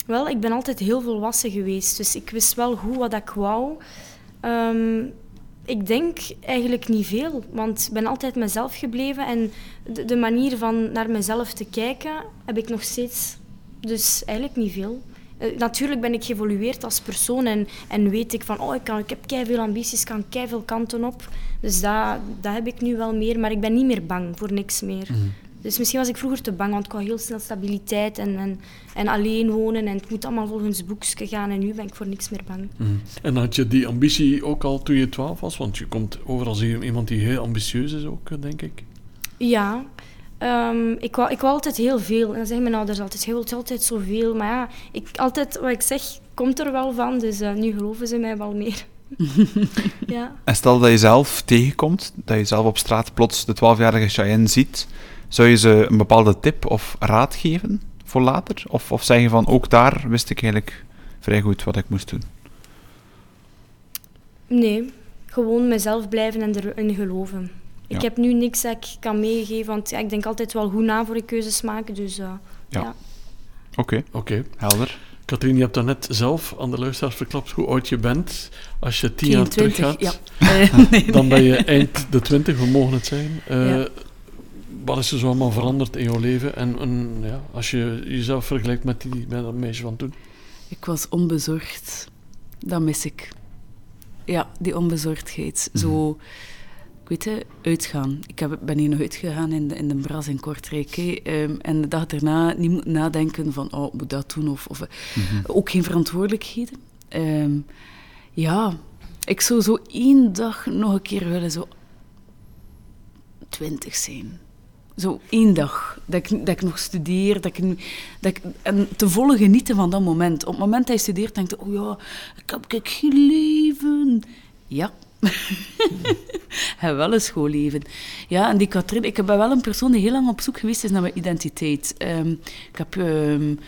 [SPEAKER 3] Wel, ik ben altijd heel volwassen geweest, dus ik wist wel goed wat ik wou. Um, ik denk eigenlijk niet veel, want ik ben altijd mezelf gebleven en de, de, manier van naar mezelf te kijken heb ik nog steeds. Dus eigenlijk niet veel. Uh, natuurlijk ben ik geëvolueerd als persoon en, en weet ik van, oh, ik, kan, ik heb veel ambities, ik kan veel kanten op. Dus dat, dat heb ik nu wel meer, maar ik ben niet meer bang voor niks meer. Mm. Dus misschien was ik vroeger te bang, want ik wou heel snel stabiliteit en, en, en alleen wonen en het moet allemaal volgens boekje gaan en nu ben ik voor niks meer bang.
[SPEAKER 1] Mm. En had je die ambitie ook al toen je twaalf was? Want je komt over als iemand die heel ambitieus is ook, denk ik.
[SPEAKER 3] Ja, um, ik, wou, ik wou altijd heel veel. En dan zeggen mijn ouders altijd, je wilt altijd zoveel. Maar ja, ik, altijd wat ik zeg, komt er wel van. Dus uh, nu geloven ze mij wel meer. <laughs> ja.
[SPEAKER 2] En stel dat je zelf tegenkomt, dat je zelf op straat plots de 12-jarige Cheyenne ziet, zou je ze een bepaalde tip of raad geven voor later? Of, of zeggen van, ook daar wist ik eigenlijk vrij goed wat ik moest doen?
[SPEAKER 3] Nee, gewoon mezelf blijven en erin geloven. Ja. Ik heb nu niks dat ik kan meegeven, want ja, ik denk altijd wel goed na voor ik keuzes maken. Dus, uh, ja. ja.
[SPEAKER 2] Oké, okay.
[SPEAKER 1] okay.
[SPEAKER 2] helder.
[SPEAKER 1] Katrien, je hebt daarnet zelf aan de luisteraars verklapt hoe oud je bent. Als je tien jaar terug gaat,
[SPEAKER 4] ja. <laughs>
[SPEAKER 1] dan ben je eind de twintig, we mogen het zijn. Uh, ja wat is er zo allemaal veranderd in jouw leven? En, en ja, als je jezelf vergelijkt met, die, met dat meisje van toen?
[SPEAKER 4] Ik was onbezorgd. Dat mis ik. Ja, die onbezorgdheid. Mm. Zo, ik weet het, uitgaan. Ik heb, ben hier nog uitgegaan in de, in de Bras in Kortrijk. Um, en de dag daarna niet nadenken van, oh, moet dat doen? Of, of mm-hmm. ook geen verantwoordelijkheden. Um, ja, ik zou zo één dag nog een keer willen zo twintig zijn zo één dag, dat ik, dat ik nog studeer, dat ik, dat ik, en te volle genieten van dat moment. Op het moment dat je studeert, denk je, oh ja, ik heb ik geen leven. Ja. <laughs> heb wel een schoolleven. Ja, en die Katrien, ik ben wel een persoon die heel lang op zoek geweest is naar mijn identiteit. Um, ik heb... Um,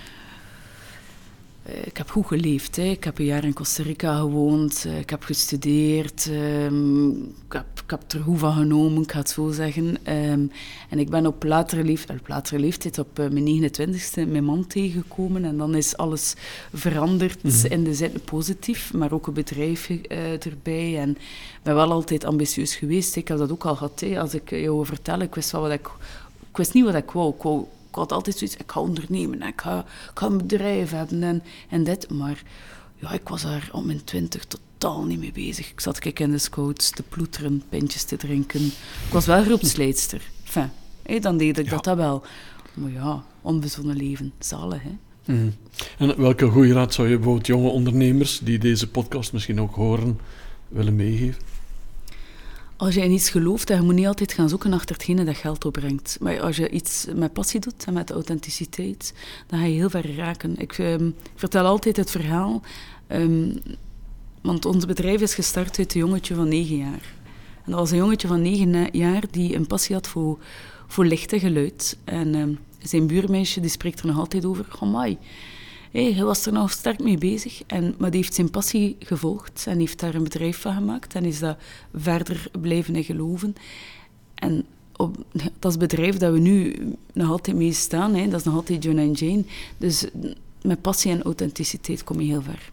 [SPEAKER 4] ik heb goed geleefd. Hè. Ik heb een jaar in Costa Rica gewoond. Ik heb gestudeerd. Um, ik, heb, ik heb er goed van genomen, ik ga het zo zeggen. Um, en ik ben op latere leeftijd, op latere leeftijd op mijn 29e, mijn man tegengekomen. En dan is alles veranderd mm -hmm. in de zin positief, maar ook een bedrijf uh, erbij. En ik ben wel altijd ambitieus geweest. Ik heb dat ook al gehad. Hè. Als ik jou vertel, ik wist wel wat ik... Ik wist niet wat ik wou. Ik wou ik had altijd zoiets, ik ga ondernemen, ik ga, ik ga een bedrijf hebben en, en dit. Maar ja, ik was daar op mijn twintig totaal niet mee bezig. Ik zat kijk in de scouts te ploeteren, pintjes te drinken. Ik was wel groepsleidster. Enfin, hé, dan deed ik ja. dat, dat wel. Maar ja, onbezonnen leven, zalig, hè.
[SPEAKER 1] Mm. En welke goede raad zou je bijvoorbeeld jonge ondernemers die deze podcast misschien ook horen, willen meegeven?
[SPEAKER 4] Als je in iets gelooft, moet je niet altijd gaan zoeken achter hetgene dat geld opbrengt. Maar als je iets met passie doet en met authenticiteit, dan ga je heel ver raken. Ik ehm, vertel altijd het verhaal, ehm, want ons bedrijf is gestart uit een jongetje van negen jaar. En dat was een jongetje van negen jaar die een passie had voor, voor licht en geluid. En ehm, zijn buurmeisje die spreekt er nog altijd over. Oh, my. Hey, hij was er nog sterk mee bezig, en, maar die heeft zijn passie gevolgd en heeft daar een bedrijf van gemaakt en is dat verder blijven geloven. En op, <laughs> dat is het bedrijf dat we nu nog altijd mee staan, hè. dat is nog altijd John en Jane. Dus met passie en authenticiteit kom je heel ver.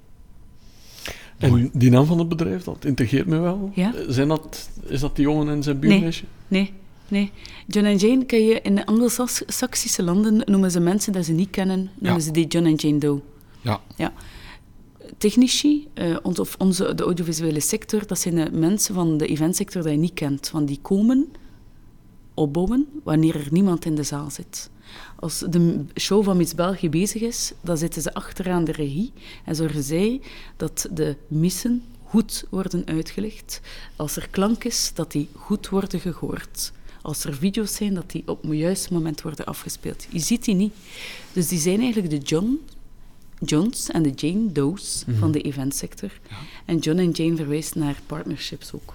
[SPEAKER 1] En die naam van het bedrijf, dat integreert me wel.
[SPEAKER 4] Ja?
[SPEAKER 1] Zijn dat, is dat die jongen en zijn buurmeisje?
[SPEAKER 4] Nee, nee. Nee, John en Jane kan je in de Anglo-Saxische landen noemen ze mensen die ze niet kennen, noemen ze die John en Jane Doe.
[SPEAKER 2] Ja.
[SPEAKER 4] ja. Technici, uh, of onze, de audiovisuele sector, dat zijn de mensen van de eventsector die je niet kent. Want die komen opbouwen wanneer er niemand in de zaal zit. Als de show van Miss België bezig is, dan zitten ze achteraan de regie en zorgen zij dat de missen goed worden uitgelegd. Als er klank is, dat die goed worden gehoord als er video's zijn, dat die op het juiste moment worden afgespeeld. Je ziet die niet. Dus die zijn eigenlijk de John, Johns en de Jane Doe's mhm. van de eventsector. Ja. En John en Jane verwijst naar partnerships ook.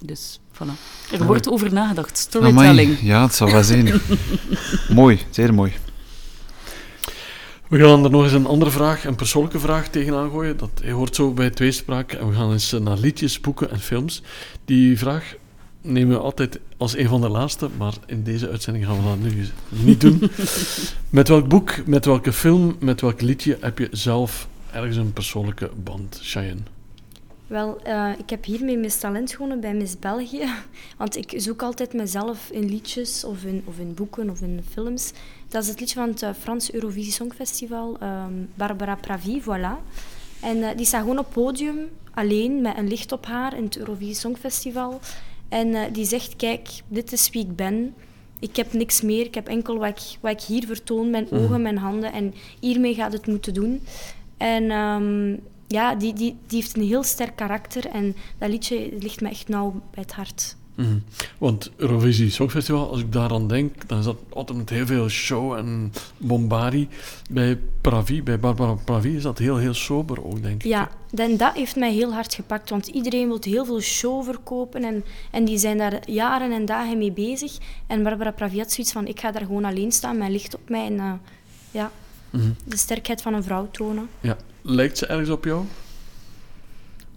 [SPEAKER 4] Dus voilà. Er wordt over nagedacht. Storytelling.
[SPEAKER 2] ja, het zal wel zijn. <laughs> mooi, zeer mooi.
[SPEAKER 1] We gaan er nog eens een andere vraag, een persoonlijke vraag tegenaan gooien. Dat hoort zo bij tweespraak. En we gaan eens naar liedjes, boeken en films. Die vraag nemen we altijd als een van de laatste, maar in deze uitzending gaan we dat nu niet doen. <laughs> met welk boek, met welke film, met welk liedje heb je zelf ergens een persoonlijke band, Cheyenne?
[SPEAKER 3] Wel, uh, ik heb hiermee Miss Talent gewonnen bij Miss België. Want ik zoek altijd mezelf in liedjes of in, of in boeken of in films. Dat is het liedje van het uh, Frans Eurovisie Songfestival, um, Barbara Pravi, voilà. En uh, die staat gewoon op podium, alleen, met een licht op haar in het Eurovisie Songfestival. En uh, die zegt, kijk, dit is wie ik ben. Ik heb niks meer. Ik heb enkel wat ik, wat ik hier vertoon, mijn mhm. ogen, mijn handen. En hiermee gaat het moeten doen. En um, ja, die, die, die heeft een heel sterk karakter. En dat liedje ligt me echt nauw bij het hart.
[SPEAKER 1] Mm Want Eurovisie Songfestival, als ik daaraan denk, dan is dat altijd met heel veel show en bombardie. Bij Pravi, bij Barbara Pravi, is dat heel, heel sober ook, denk ik.
[SPEAKER 3] Ja, en dat heeft mij heel hard gepakt, want iedereen wil heel veel show verkopen en, en die zijn daar jaren en dagen mee bezig. En Barbara Pravi had zoiets van, ik ga daar gewoon alleen staan, mijn licht op mij en uh, ja, mhm. de sterkheid van een vrouw tonen.
[SPEAKER 1] Ja. Lijkt ze ergens op jou?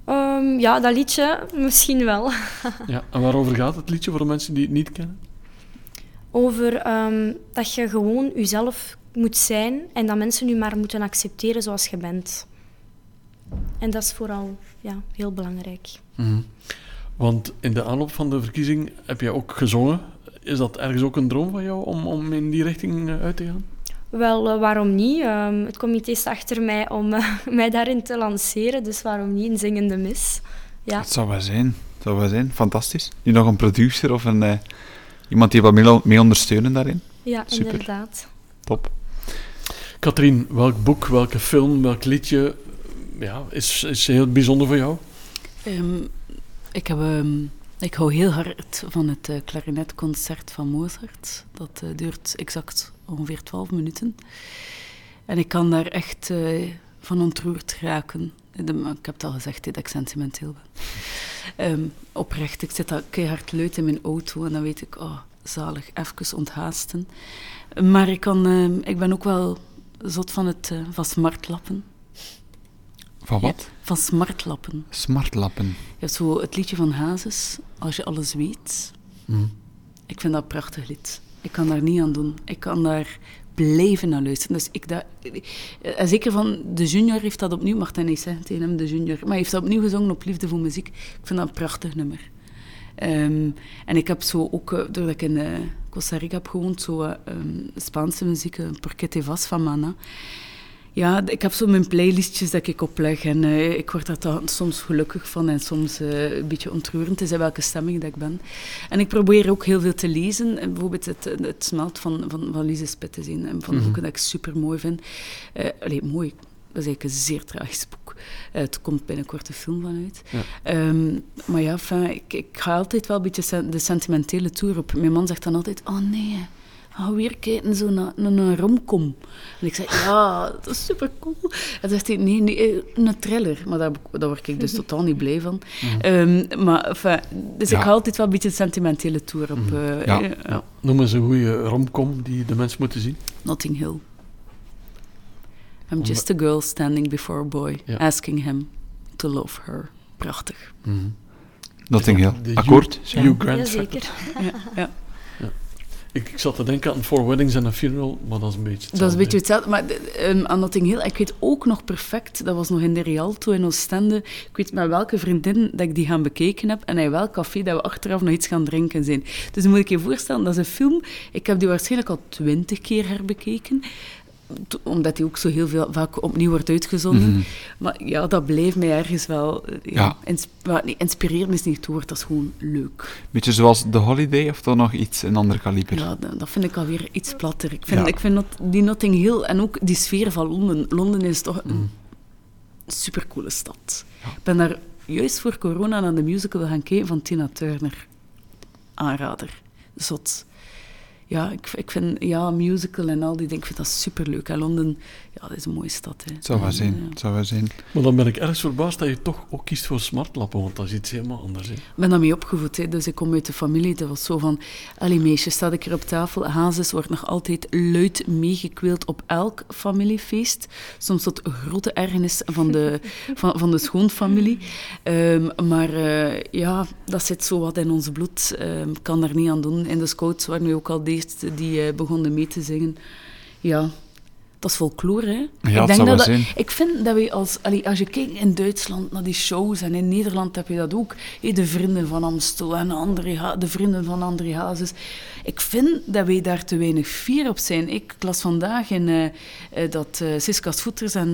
[SPEAKER 3] Um, ja, dat liedje misschien wel. <laughs>
[SPEAKER 1] ja, en waarover gaat het liedje voor de mensen die het niet kennen?
[SPEAKER 3] Over um, dat je gewoon jezelf moet zijn en dat mensen je maar moeten accepteren zoals je bent. En dat is vooral ja, heel belangrijk.
[SPEAKER 1] Mm Want in de aanloop van de verkiezing heb jij ook gezongen. Is dat ergens ook een droom van jou om, om in die richting eh, uit te gaan?
[SPEAKER 3] Wel, uh, waarom niet? Um, het comité is achter mij om uh, <laughs> mij daarin te lanceren, dus waarom niet een zingende mis?
[SPEAKER 2] Ja. Het zou wel zijn. Het zou wel zijn. Fantastisch. Nu nog een producer of een, uh, iemand die wat mee, ondersteunen daarin?
[SPEAKER 3] Ja, Super. inderdaad.
[SPEAKER 2] Top.
[SPEAKER 1] Katrien, welk boek, welke film, welk liedje ja, is, is heel bijzonder voor jou?
[SPEAKER 4] Um, ik heb... Um, ik hou heel hard van het uh, klarinetconcert van Mozart. Dat uh, duurt exact ongeveer 12 minuten. En ik kan daar echt uh, van ontroerd raken. De, ik heb het al gezegd, dat ik sentimenteel ben. Um, oprecht, ik zit al keihard luid in mijn auto en dan weet ik, oh, zalig, even onthaasten. Maar ik, kan, ik ben ook wel zot van het van smartlappen.
[SPEAKER 2] Van wat?
[SPEAKER 4] van smartlappen.
[SPEAKER 2] Smartlappen. Je
[SPEAKER 4] hebt zo het liedje van Hazes, Als je alles weet. Mm. Ik vind dat een prachtig lied. Ik kan daar niet aan doen. Ik kan daar blijven naar luisteren. Dus ik dat, en eh, zeker van de junior heeft dat opnieuw, dat niet zeggen tegen hem, de junior, maar hij heeft dat opnieuw gezongen op Liefde voor Muziek. Ik vind dat een prachtig nummer. Um, en ik heb zo ook, eh, doordat ik in Costa Rica heb gewoond, zo um, Spaanse muziek, uh, Porque te vas van Mana. Ja, ik heb zo mijn playlistjes dat ik opleg en uh, ik word daar dan soms gelukkig van en soms uh, een beetje ontroerend is in welke stemming dat ik ben. En ik probeer ook heel veel te lezen. En bijvoorbeeld het, het smelt van, van, van Lise Spit te zien en van mm boeken dat ik super mooi vind. Uh, allee, mooi. Dat is eigenlijk een zeer tragisch boek. Het komt binnenkort een film van uit.
[SPEAKER 1] Ja.
[SPEAKER 4] Um, maar ja, enfin, ik, ik, ga altijd wel een beetje sen de sentimentele tour op. Mijn man zegt dan altijd, oh nee, ga weer kijken zo naar, naar een romcom. En ik zeg, ja, dat is super cool. En zegt hij, nee, nee, eh, een thriller. Maar daar, daar word ik dus <laughs> totaal niet blij van. Um, maar enfin, dus
[SPEAKER 2] Ja.
[SPEAKER 4] ik ga altijd wel een beetje een sentimentele tour op. Eh,
[SPEAKER 2] Ja.
[SPEAKER 4] ja.
[SPEAKER 1] Noem eens een goede romcom die de mensen moeten zien.
[SPEAKER 4] Notting Hill. I'm just a girl standing before a boy,
[SPEAKER 1] Ja.
[SPEAKER 4] asking him to love her. Prachtig.
[SPEAKER 2] Notting Hill. Akkoord?
[SPEAKER 1] Hugh, Hugh Grant
[SPEAKER 3] Jazeker.
[SPEAKER 4] ja.
[SPEAKER 1] Ik, ik zat te denken aan Four Weddings and a Funeral, maar dat is een beetje
[SPEAKER 4] Dat is een beetje
[SPEAKER 1] hetzelfde.
[SPEAKER 4] hetzelfde. Maar ehm, aan Notting Hill, ik weet ook nog perfect, dat was nog in de Rialto in Oostende. Ik weet met welke vriendin dat ik die gaan bekeken heb en in welk café dat we achteraf nog iets gaan drinken zijn. Dus dan moet ik je voorstellen, dat is een film, ik heb die waarschijnlijk al twintig keer herbekeken. Omdat die ook zo heel veel, vaak opnieuw wordt uitgezonden.
[SPEAKER 2] Mhm.
[SPEAKER 4] Maar ja, dat bleef mij ergens wel... eh, Ja,
[SPEAKER 2] Ja.
[SPEAKER 4] is niet het woord, dat is gewoon leuk.
[SPEAKER 2] Beetje zoals The Holiday, of toch nog iets een ander kaliber?
[SPEAKER 4] Ja, dat, vind ik alweer iets platter. Ik vind,
[SPEAKER 2] Ja.
[SPEAKER 4] ik vind die Notting Hill en ook die sfeer van Londen. Londen is toch een
[SPEAKER 1] Mm.
[SPEAKER 4] supercoole stad. Ik ben daar juist voor corona naar de musical gaan kijken van Tina Turner. Aanrader. Zot. Ja, ik, ik vind ja, musical en al die dingen, ik vind dat superleuk. En Londen, ja, dat is een mooie stad. Hè.
[SPEAKER 2] Het zou wel zijn.
[SPEAKER 4] Ja.
[SPEAKER 2] Zou wel zijn.
[SPEAKER 1] Maar dan ben ik ergens verbaasd dat je toch ook kiest voor smartlappen, want dat is iets helemaal anders. Hè.
[SPEAKER 4] Ik ben daarmee opgevoed, hè. dus ik kom uit de familie. Dat was zo van, allee meisje, staat ik hier op tafel. Hazes wordt nog altijd luid meegekweeld op elk familiefeest. Soms tot grote ergernis van de, <laughs> van, van de schoonfamilie. Ehm, maar eh, ja, dat zit zo wat in ons bloed. Ehm, Ik kan daar niet aan doen. In de scouts waren we ook al de die eh, begonnen mee te zingen. Ja, dat is folklore, hè.
[SPEAKER 2] Ja, zou wel
[SPEAKER 4] dat, ik vind dat we als... allee, als je kijkt in Duitsland naar die shows en in Nederland heb je dat ook. hé, de vrienden van Amstel en André Ha- de vrienden van André Hazes. Ik vind dat wij daar te weinig fier op zijn. Ik las vandaag in, eh, eh, dat eh Siska Voeters en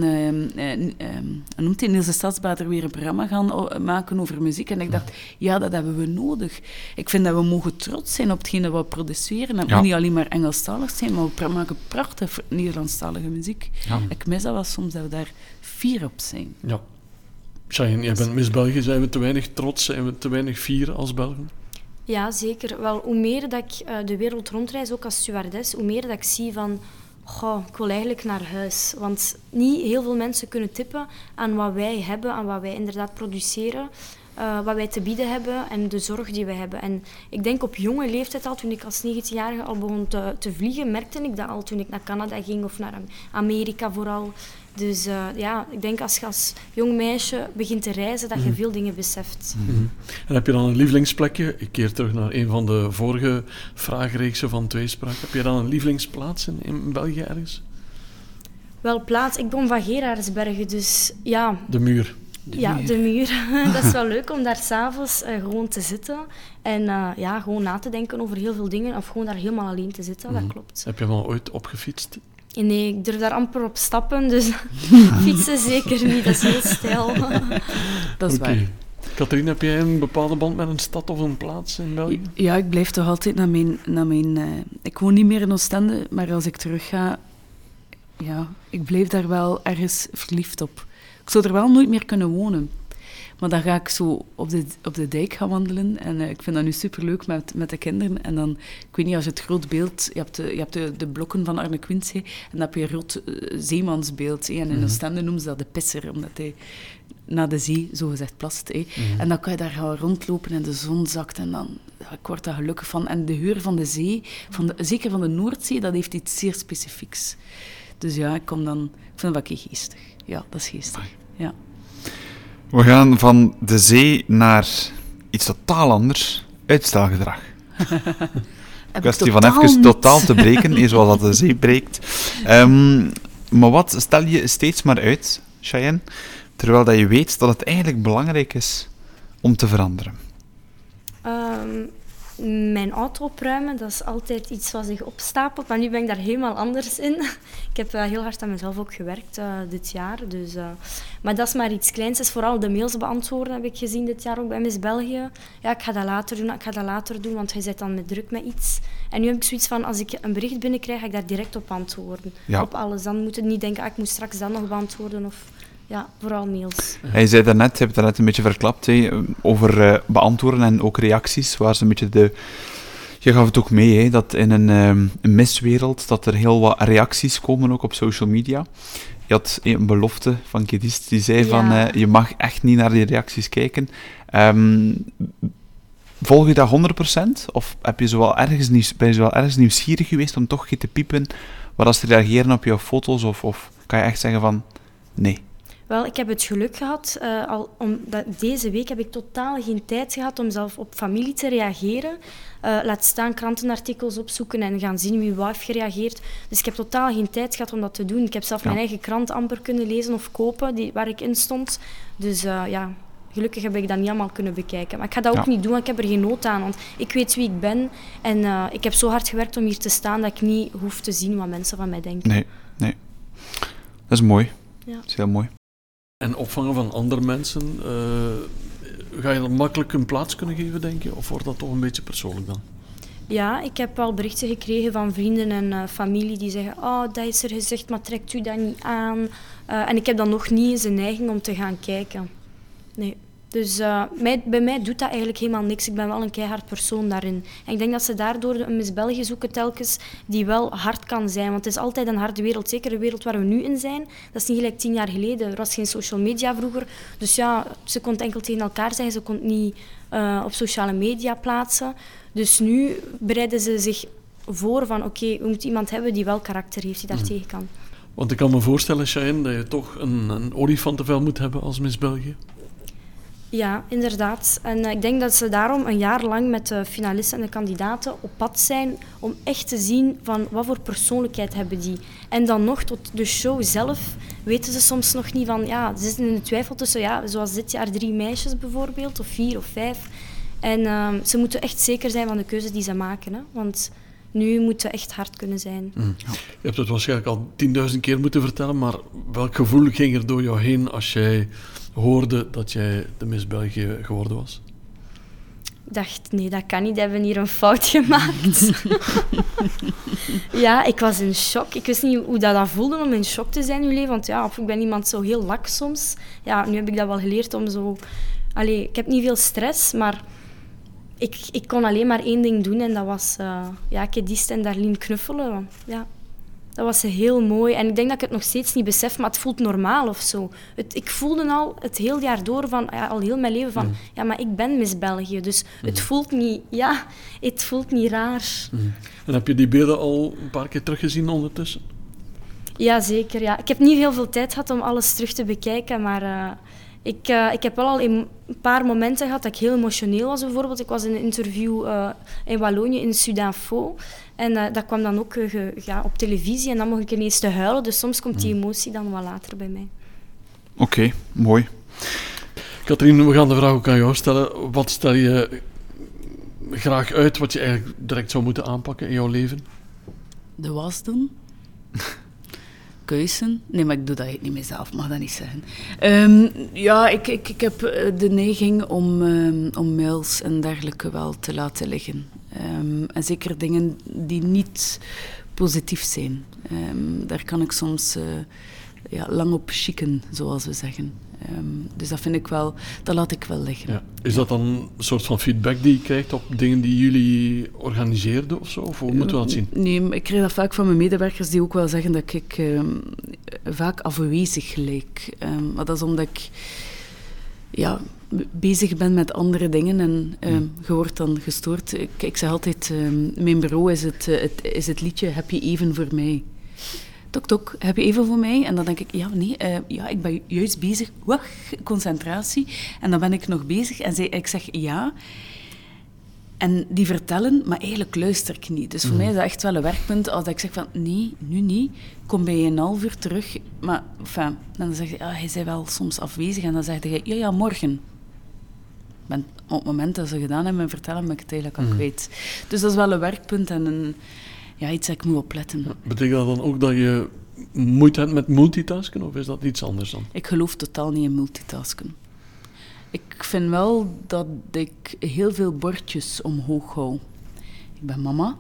[SPEAKER 4] noemt hij, Niels de Stadsbader weer een programma gaan maken over muziek. En ik dacht, ja, dat hebben we nodig. Ik vind dat we mogen trots zijn op hetgeen dat we produceren. En
[SPEAKER 2] Ja.
[SPEAKER 4] niet alleen maar Engelstalig zijn, maar we maken prachtig Muziek.
[SPEAKER 2] Ja.
[SPEAKER 4] Ik mis dat wel soms, dat we daar fier op zijn.
[SPEAKER 1] Ja. Jij bent Miss België. Zijn we te weinig trots? Zijn we te weinig fier als Belgen?
[SPEAKER 3] Ja, zeker. Wel, hoe meer dat ik eh, de wereld rondreis, ook als stewardess, hoe meer dat ik zie van... Goh, ik wil eigenlijk naar huis. Want niet heel veel mensen kunnen tippen aan wat wij hebben, aan wat wij inderdaad produceren, eh, wat wij te bieden hebben en de zorg die wij hebben. En ik denk op jonge leeftijd al, toen ik als 19-jarige al begon te, te vliegen, merkte ik dat al toen ik naar Canada ging of naar Amerika vooral. Dus eh, ja, ik denk als je als jong meisje begint te reizen, dat je veel dingen beseft.
[SPEAKER 1] En heb je dan een lievelingsplekje? Ik keer terug naar een van de vorige vraagreeksen van Tweespraak. Heb je dan een lievelingsplaats in, in België ergens?
[SPEAKER 3] Wel plaats, ik kom van Gerardsbergen, dus ja,
[SPEAKER 1] De muur.
[SPEAKER 3] Ja de muur. <laughs> <laughs> dat is wel leuk om daar s'avonds uh, gewoon te zitten en uh, ja, gewoon na te denken over heel veel dingen of gewoon daar helemaal alleen te zitten, dat klopt.
[SPEAKER 1] Heb je wel ooit opgefietst?
[SPEAKER 3] Nee, ik durf daar amper op stappen, dus <laughs> fietsen zeker niet, dat is heel stijl.
[SPEAKER 4] dat is
[SPEAKER 1] okay.
[SPEAKER 4] waar.
[SPEAKER 1] Katrien, heb jij een bepaalde band met een stad of een plaats in België?
[SPEAKER 4] Ja, ik blijf toch altijd naar mijn... Naar mijn uh, ik woon niet meer in Oostende, maar als ik terug ga... Ja, ik blijf daar wel ergens verliefd op. Ik zou er wel nooit meer kunnen wonen. Maar dan ga ik zo op de, op de dijk gaan wandelen. En uh, ik vind dat nu superleuk met, met de kinderen. En dan, ik weet niet, als je het groot beeld... Je hebt de, je hebt de, de blokken van Arne Quincy. En dan heb je een rood uh, zeemansbeeld. En in mm -hmm. Oostende noemen ze dat de pisser, omdat hij naar de zee, zogezegd, plast. Mm -hmm. En dan kan je daar gaan rondlopen en de zon zakt. En dan ik word daar gelukkig van. En de geur van de zee, van de, zeker van de Noordzee, dat heeft iets zeer specifieks. Dus ja, ik kom dan... Ik vind dat wel geestig. Ja, dat is geestig. Ja.
[SPEAKER 2] We gaan van de zee naar iets totaal anders. Uitstelgedrag. <laughs> Kwestie van even niet. totaal te breken, <laughs> zoals dat de zee breekt. Um, maar wat stel je steeds maar uit, Cheyenne, terwijl dat je weet dat het eigenlijk belangrijk is om te veranderen?
[SPEAKER 3] Um, mijn auto opruimen, dat is altijd iets wat zich opstapelt. Maar nu ben ik daar helemaal anders in. <laughs> ik heb uh, heel hard aan mezelf ook gewerkt uh, dit jaar. Dus, uh, maar dat is maar iets kleins. is vooral de mails beantwoorden, heb ik gezien dit jaar ook bij Miss België. Ja, ik ga dat later doen, ik ga dat later doen, want je zit dan met druk met iets. En nu heb ik zoiets van, als ik een bericht binnenkrijg, ga ik daar direct op antwoorden.
[SPEAKER 2] Ja.
[SPEAKER 3] Op alles. Dan moet je niet denken, ah, ik moet straks dat nog beantwoorden. Of, ja, vooral mails.
[SPEAKER 2] Hij zei daarnet, je hebt daarnet een beetje verklapt, over uh, beantwoorden en ook reacties, waar ze een beetje de... Je gaf het ook mee, dat in een, um, een miswereld, dat er heel wat reacties komen, ook op social media. Je had een belofte van Kedist, die zei
[SPEAKER 3] Ja.
[SPEAKER 2] van, uh, je mag echt niet naar die reacties kijken. Um, volg je dat 100%? Of heb je zo wel ergens nieuws, ben je zo wel ergens nieuwsgierig geweest om toch te piepen, wat als ze reageren op jouw foto's, of, of kan je echt zeggen van, nee?
[SPEAKER 3] Wel, ik heb het geluk gehad, uh, al om, dat, deze week heb ik totaal geen tijd gehad om zelf op familie te reageren. Uh, laat staan krantenartikels opzoeken en gaan zien wie heeft gereageerd. Dus ik heb totaal geen tijd gehad om dat te doen. Ik heb zelf
[SPEAKER 2] Ja.
[SPEAKER 3] mijn eigen krant amper kunnen lezen of kopen, die, waar ik in stond. Dus uh, ja, gelukkig heb ik dat niet allemaal kunnen bekijken. Maar ik ga dat ook
[SPEAKER 2] Ja.
[SPEAKER 3] niet doen, want ik heb er geen nood aan. Want ik weet wie ik ben en uh, ik heb zo hard gewerkt om hier te staan dat ik niet hoef te zien wat mensen van mij denken.
[SPEAKER 2] Nee, nee. Dat is mooi.
[SPEAKER 3] Ja.
[SPEAKER 2] Dat is heel mooi.
[SPEAKER 1] En opvangen van andere mensen, uh, ga je dan makkelijk een plaats kunnen geven, denk je? Of wordt dat toch een beetje persoonlijk dan?
[SPEAKER 3] Ja, ik heb al berichten gekregen van vrienden en uh, familie die zeggen: Oh, dat is er gezegd, maar trekt u dat niet aan? Uh, en ik heb dan nog niet eens een neiging om te gaan kijken. Nee. Dus uh, mij, bij mij doet dat eigenlijk helemaal niks. Ik ben wel een keihard persoon daarin. En ik denk dat ze daardoor een Miss België zoeken telkens die wel hard kan zijn. Want het is altijd een harde wereld. Zeker de wereld waar we nu in zijn. Dat is niet gelijk tien jaar geleden. Er was geen social media vroeger. Dus ja, ze kon enkel tegen elkaar zeggen. Ze kon niet uh, op sociale media plaatsen. Dus nu bereiden ze zich voor van oké, okay, we moeten iemand hebben die wel karakter heeft, die daar
[SPEAKER 1] Mhm.
[SPEAKER 3] tegen kan.
[SPEAKER 1] Want ik kan me voorstellen, Cheyenne, dat je toch een, een olifantenvel moet hebben als Miss België.
[SPEAKER 3] Ja, inderdaad. En uh, ik denk dat ze daarom een jaar lang met de finalisten en de kandidaten op pad zijn om echt te zien van wat voor persoonlijkheid hebben die. En dan nog tot de show zelf weten ze soms nog niet van, ja, ze zitten in de twijfel tussen, ja, zoals dit jaar drie meisjes bijvoorbeeld, of vier of vijf. En uh, ze moeten echt zeker zijn van de keuzes die ze maken. Hè? Want nu moeten echt hard kunnen zijn.
[SPEAKER 1] Mm. Je hebt het waarschijnlijk al tienduizend keer moeten vertellen, maar welk gevoel ging er door jou heen als jij hoorde dat jij de Miss België geworden was?
[SPEAKER 3] Ik dacht, nee, dat kan niet. We hebben hier een fout gemaakt. <laughs> ja, ik was in shock. Ik wist niet hoe dat, dat voelde om in shock te zijn in je leven. Want ja, ik ben iemand zo heel lak soms. Ja, nu heb ik dat wel geleerd om zo... Allee, ik heb niet veel stress, maar ik, ik kon alleen maar één ding doen. En dat was uh, ja, Kedist en Darlene knuffelen. Ja, dat was heel mooi. En ik denk dat ik het nog steeds niet besef, maar het voelt normaal of zo. Het, ik voelde al het heel jaar door, van, ja, al heel mijn leven, van... Mm. Ja, maar ik ben Miss België, dus mm. het voelt niet... Ja, het voelt niet raar.
[SPEAKER 1] Mm. En heb je die beelden al een paar keer teruggezien ondertussen?
[SPEAKER 3] Ja, zeker. Ja. Ik heb niet heel veel tijd gehad om alles terug te bekijken, maar... Uh, ik, uh, ik heb wel al een paar momenten gehad dat ik heel emotioneel was. Bijvoorbeeld, ik was in een interview uh, in Wallonië, in Sudanfo. En uh, dat kwam dan ook ja, op televisie en dan mocht ik ineens te huilen. Dus soms komt die emotie dan wat later bij mij.
[SPEAKER 2] Oké, okay, mooi.
[SPEAKER 1] Katrien, we gaan de vraag ook aan jou stellen. Wat stel je graag uit wat je eigenlijk direct zou moeten aanpakken in jouw leven?
[SPEAKER 4] De was doen. Keuzen. Nee, maar ik doe dat niet mezelf, mag dat niet zeggen. Um, ja, ik, ik, ik heb de neiging om, um, om mails en dergelijke wel te laten liggen. Um, en zeker dingen die niet positief zijn. daar kan ik soms uh, ja, lang op chicken, zoals we zeggen. Dus dat vind ik wel, dat laat ik wel liggen.
[SPEAKER 1] Ja. Is dat dan een soort van feedback die je krijgt op dingen die jullie organiseerden of zo? Of hoe moeten we dat zien?
[SPEAKER 4] Nee, ik krijg dat vaak van mijn medewerkers die ook wel zeggen dat ik um, vaak afwezig lijk. Um, maar dat is omdat ik ja, bezig ben met andere dingen en um, je wordt dan gestoord. Ik, ik zeg altijd, mijn bureau is het, uh, het, is het liedje Heb je even voor mij? Tok, tok, heb je even voor mij? En dan denk ik, ja, nee, uh, ja, ik ben juist bezig. Wacht, concentratie. En dan ben ik nog bezig en zij, ik zeg ja. En die vertellen, maar eigenlijk luister ik niet. Dus voor mm. mij is dat echt wel een werkpunt als ik zeg van, nee, nu niet. Kom bij je een half uur terug. Maar, enfin, dan zeg je, ja, hij zei wel soms afwezig. En dan zeg je, ja, ja, morgen. ben, op het moment dat ze gedaan hebben en vertellen, ben ik het eigenlijk al
[SPEAKER 1] Mhm.
[SPEAKER 4] kwijt. Dus dat is wel een werkpunt en een, ja, iets dat ik moet opletten.
[SPEAKER 1] Betekent dat dan ook dat je moeite hebt met multitasken, of is dat iets anders dan?
[SPEAKER 4] Ik geloof totaal niet in multitasken. Ik vind wel dat ik heel veel bordjes omhoog hou. Ik ben mama,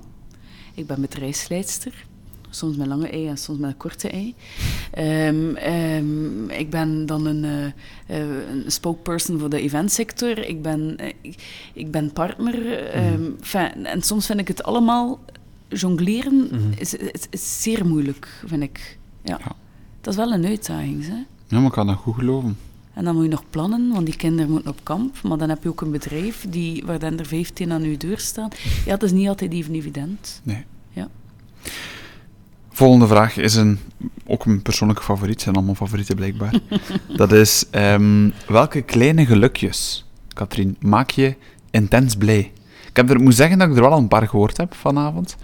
[SPEAKER 4] ik ben bedrijfsleidster, soms met lange ei en soms met een korte ei. Ehm, ehm, ik ben dan een, eh, een spokesperson voor de eventsector, ik ben, eh, ik, ik ben partner. ehm, enfin, en soms vind ik het allemaal jongleren
[SPEAKER 1] Mhm.
[SPEAKER 4] is, is, is zeer moeilijk, vind ik. Ja.
[SPEAKER 2] Ja.
[SPEAKER 4] Dat is wel een uitdaging, hè?
[SPEAKER 2] Ja, maar ik kan dat goed geloven.
[SPEAKER 4] En dan moet je nog plannen, want die kinderen moeten op kamp. Maar dan heb je ook een bedrijf die, waar dan er 15 aan je deur staan. Ja, het is niet altijd even evident.
[SPEAKER 2] Nee.
[SPEAKER 4] Ja.
[SPEAKER 2] Volgende vraag is een, ook een persoonlijke favoriet. zijn allemaal favorieten blijkbaar. <laughs> dat is, ehm, welke kleine gelukjes, Katrien, maak je intens blij? Ik heb er, moet zeggen dat ik er wel al een paar gehoord heb vanavond.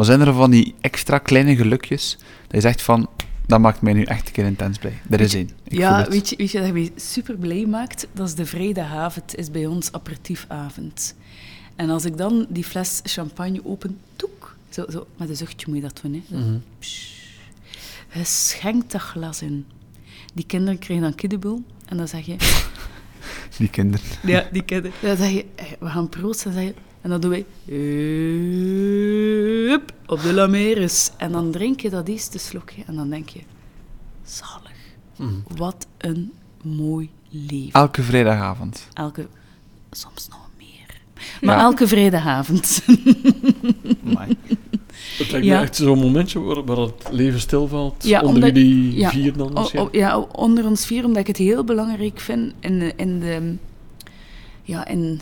[SPEAKER 2] Maar zijn er van die extra kleine gelukjes, dat je zegt van, dat maakt mij nu echt een keer intens blij. Er is één. Ik
[SPEAKER 4] ja, weet je, weet je dat mij super blij maakt? Dat is de vrijdagavond, is bij ons aperitiefavond. En als ik dan die fles champagne open, toek, zo, zo, met een zuchtje moet je dat doen, hè. Zo,
[SPEAKER 1] Mhm.
[SPEAKER 4] Je schenkt dat glas in. Die kinderen krijgen dan kiddenboel. En dan zeg je... <laughs>
[SPEAKER 2] Die kinderen.
[SPEAKER 4] Ja, die kinderen. Dan zeg je, eh, we gaan proosten. Dan zeg je, en dan doen wij... Hup, op de lameres. En dan drink je dat eerste slokje. En dan denk je... Zalig.
[SPEAKER 1] Mhm.
[SPEAKER 4] Wat een mooi leven.
[SPEAKER 2] Elke vrijdagavond.
[SPEAKER 4] Elke... Soms nog meer. Maar
[SPEAKER 2] Ja.
[SPEAKER 4] elke vrijdagavond. <laughs>
[SPEAKER 2] Amai.
[SPEAKER 1] Het lijkt
[SPEAKER 4] Ja.
[SPEAKER 1] me echt zo'n momentje waar, waar het leven stilvalt,
[SPEAKER 4] Ja,
[SPEAKER 1] onder
[SPEAKER 4] omdat-
[SPEAKER 1] jullie
[SPEAKER 4] ja.
[SPEAKER 1] vier dan misschien.
[SPEAKER 4] o- ja, onder ons vier, omdat ik het heel belangrijk vind in de, in de, ja, in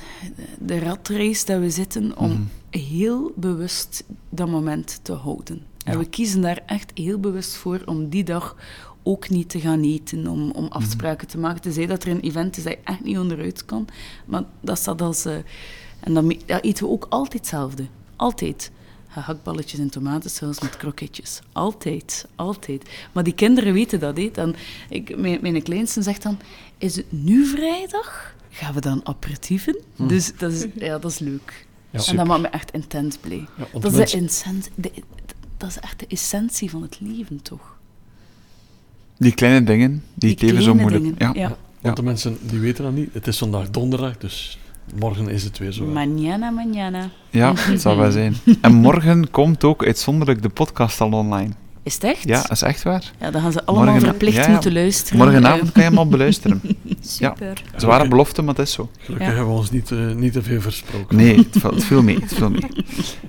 [SPEAKER 4] de ratrace dat we zitten, om
[SPEAKER 2] Mhm.
[SPEAKER 4] heel bewust dat moment te houden. En we kiezen daar echt heel bewust voor om die dag ook niet te gaan eten, om, om afspraken te maken. Tenzij dat er een event is dat je echt niet onderuit kan. Maar dat staat als... eh, en dan ja, eten we ook altijd hetzelfde. Altijd. Gehaktballetjes en tomatensaus met kroketjes. Altijd, altijd. Maar die kinderen weten dat. Hè. Dan, ik, mijn, mijn kleinste zegt dan, is het nu vrijdag? Gaan we dan aperitieven? Dus dat is, ja, dat is leuk.
[SPEAKER 1] Ja.
[SPEAKER 4] en dat maakt me echt intens blij.
[SPEAKER 1] Ja,
[SPEAKER 4] Dat is,
[SPEAKER 1] mensen-
[SPEAKER 4] de incent- de, dat is echt de essentie van het leven, toch?
[SPEAKER 2] Die kleine dingen, die, het leven zo moeilijk...
[SPEAKER 4] dingen,
[SPEAKER 2] Ja.
[SPEAKER 4] ja.
[SPEAKER 1] Want de mensen die weten dat niet. Het is vandaag donderdag, dus morgen is het weer zo.
[SPEAKER 4] Mañana, mañana.
[SPEAKER 2] Ja, het zal wel zijn. <laughs> En morgen komt ook uitzonderlijk de podcast al online.
[SPEAKER 4] Is het echt?
[SPEAKER 2] Ja, dat is echt waar.
[SPEAKER 4] Ja, dan gaan ze allemaal
[SPEAKER 2] Morgen-
[SPEAKER 4] verplicht
[SPEAKER 2] ja, ja.
[SPEAKER 4] moeten luisteren.
[SPEAKER 2] Morgenavond kan je hem al beluisteren. <laughs>
[SPEAKER 3] Super.
[SPEAKER 2] Zware belofte, maar het is zo.
[SPEAKER 1] Gelukkig
[SPEAKER 4] Ja.
[SPEAKER 1] hebben we ons niet, eh, niet te veel versproken.
[SPEAKER 2] Nee, het viel, het viel mee. Het viel mee.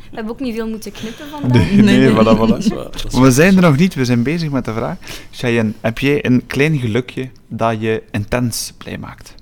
[SPEAKER 3] We hebben ook niet veel moeten knippen vandaag.
[SPEAKER 2] Nee,
[SPEAKER 4] Nee,
[SPEAKER 2] nee,
[SPEAKER 4] nee.
[SPEAKER 2] voilà,
[SPEAKER 1] Dat
[SPEAKER 2] voilà.
[SPEAKER 1] is waar, dat is
[SPEAKER 2] Maar we zijn er nog niet, we zijn bezig met de vraag. Cheyenne, heb jij een klein gelukje dat je intens blij maakt?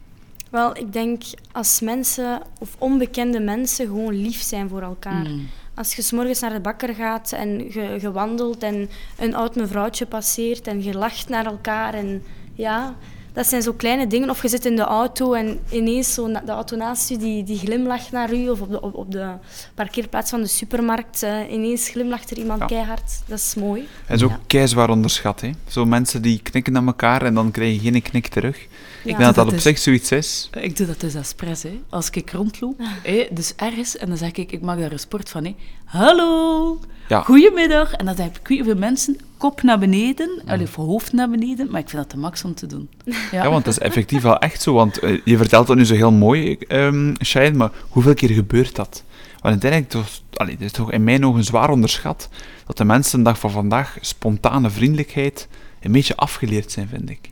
[SPEAKER 3] Wel, ik denk als mensen of onbekende mensen gewoon lief zijn voor elkaar.
[SPEAKER 4] Mm.
[SPEAKER 3] Als je 's morgens naar de bakker gaat en je, wandelt en een oud mevrouwtje passeert en je lacht naar elkaar en ja, dat zijn zo kleine dingen. Of je zit in de auto en ineens zo de auto naast je die, die glimlacht naar u of op de, op, op de parkeerplaats van de supermarkt eh, ineens glimlacht er iemand
[SPEAKER 2] Ja.
[SPEAKER 3] keihard. Dat is mooi.
[SPEAKER 2] En zo
[SPEAKER 3] Ja.
[SPEAKER 2] keizwaar onderschat, hè. Zo mensen die knikken naar elkaar en dan krijg je geen knik terug. Ik denk dat dat op zich zoiets is.
[SPEAKER 4] Ik doe dat dus expres, hè. Als ik rondloop, hè, dus ergens, en dan zeg ik, ik maak daar een sport van, hè. Hallo,
[SPEAKER 2] Ja.
[SPEAKER 4] goedemiddag. En dan heb ik weet hoeveel mensen, kop naar beneden, allee, of hoofd naar beneden, maar ik vind dat de max om te doen. <laughs> Ja,
[SPEAKER 2] Ja, want dat is effectief wel echt zo. Want eh, je vertelt dat nu zo heel mooi, ehm Cheyenne, maar hoeveel keer gebeurt dat? Want uiteindelijk, toch, allee, het is toch in mijn ogen zwaar onderschat dat de mensen de dag van vandaag spontane vriendelijkheid een beetje afgeleerd zijn, vind ik.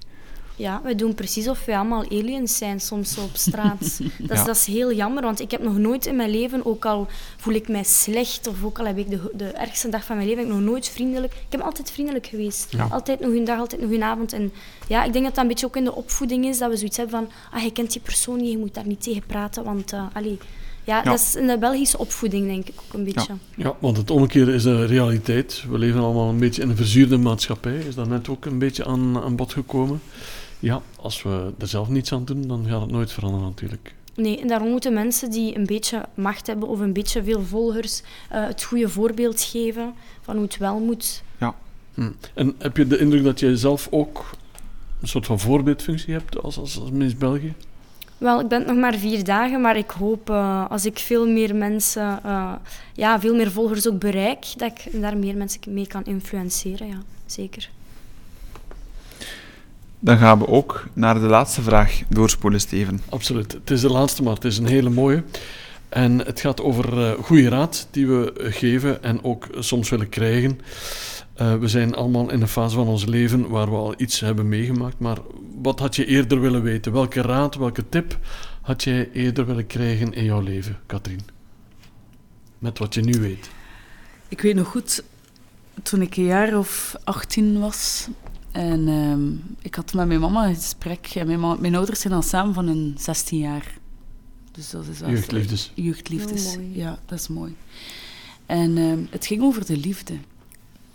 [SPEAKER 3] Ja, we doen precies of wij allemaal aliens zijn soms zo op straat. <laughs> Dat is,
[SPEAKER 2] Ja.
[SPEAKER 3] dat is heel jammer, want ik heb nog nooit in mijn leven, ook al voel ik mij slecht of ook al heb ik de, de ergste dag van mijn leven, heb ik nog nooit vriendelijk... Ik ben altijd vriendelijk geweest.
[SPEAKER 1] Ja.
[SPEAKER 3] Altijd nog een dag, altijd nog een avond. En ja, ik denk dat dat een beetje ook in de opvoeding is, dat we zoiets hebben van, ah, je kent die persoon niet, je moet daar niet tegen praten, want... eh allee, ja,
[SPEAKER 2] Ja.
[SPEAKER 3] dat is in de Belgische opvoeding, denk ik ook een beetje.
[SPEAKER 1] Ja, want het omkeren is de realiteit. We leven allemaal een beetje in een verzuurde maatschappij. Is dat net ook een beetje aan, aan bod gekomen? Ja, als we er zelf niets aan doen, dan gaat het nooit veranderen natuurlijk.
[SPEAKER 3] Nee, en daarom moeten mensen die een beetje macht hebben of een beetje veel volgers eh, het goede voorbeeld geven van hoe het wel moet.
[SPEAKER 1] Hm. En heb je de indruk dat jij zelf ook een soort van voorbeeldfunctie hebt als, als, als Miss België?
[SPEAKER 3] Wel, ik ben het nog maar vier dagen, maar ik hoop uh, als ik veel meer mensen, uh, ja, veel meer volgers ook bereik, dat ik daar meer mensen mee kan influenceren. Ja, zeker.
[SPEAKER 2] Dan gaan we ook naar de laatste vraag doorspoelen, Steven.
[SPEAKER 1] Absoluut. Het is de laatste, maar het is een hele mooie. En het gaat over uh, goede raad die we geven en ook soms willen krijgen. Uh, we zijn allemaal in een fase van ons leven waar we al iets hebben meegemaakt, maar wat had je eerder willen weten? Welke raad, welke tip had jij eerder willen krijgen in jouw leven, Katrien? Met wat je nu weet.
[SPEAKER 4] Ik weet nog goed, toen ik een jaar of 18 was en uh, ik had met mijn mama een gesprek. En mijn, mijn ouders zijn al samen van een 16 jaar.
[SPEAKER 1] Dus dat is jeugdliefdes.
[SPEAKER 4] Jeugdliefdes, ja, dat is mooi. En uh, het ging over de liefde.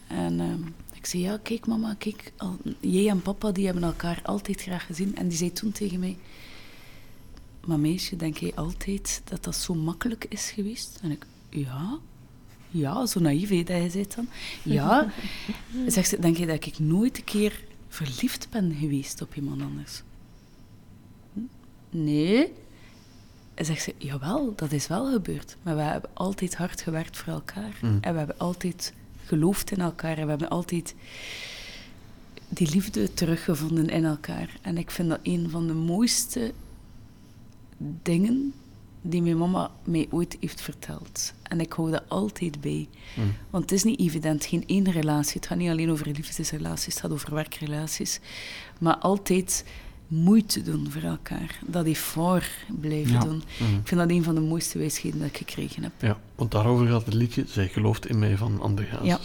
[SPEAKER 4] En uh, ik zei, ja, kijk mama, kijk, al, jij en papa die hebben elkaar altijd graag gezien. En die zei toen tegen mij, maar meisje, denk jij altijd dat dat zo makkelijk is geweest? En ik, ja, ja, zo naïef dat hij zei dan. Ja, <laughs> zegt ze, denk je dat ik nooit een keer verliefd ben geweest op iemand anders? Nee. En zegt ze, jawel, dat is wel gebeurd. Maar we hebben altijd hard gewerkt voor elkaar. Mm. En we hebben altijd geloofd in elkaar. En we hebben altijd die liefde teruggevonden in elkaar. En ik vind dat een van de mooiste dingen die mijn mama mij ooit heeft verteld. En ik hou dat altijd bij. Mm. Want het is niet evident, geen één relatie. Het gaat niet alleen over liefdesrelaties, het gaat over werkrelaties. Maar altijd moeite doen voor elkaar. Dat effort blijven doen. Mm. Ik vind dat een van de mooiste wijsheden dat ik gekregen heb.
[SPEAKER 1] Ja, want daarover gaat het liedje. Zij gelooft in mij van André Hazes.
[SPEAKER 4] Ja,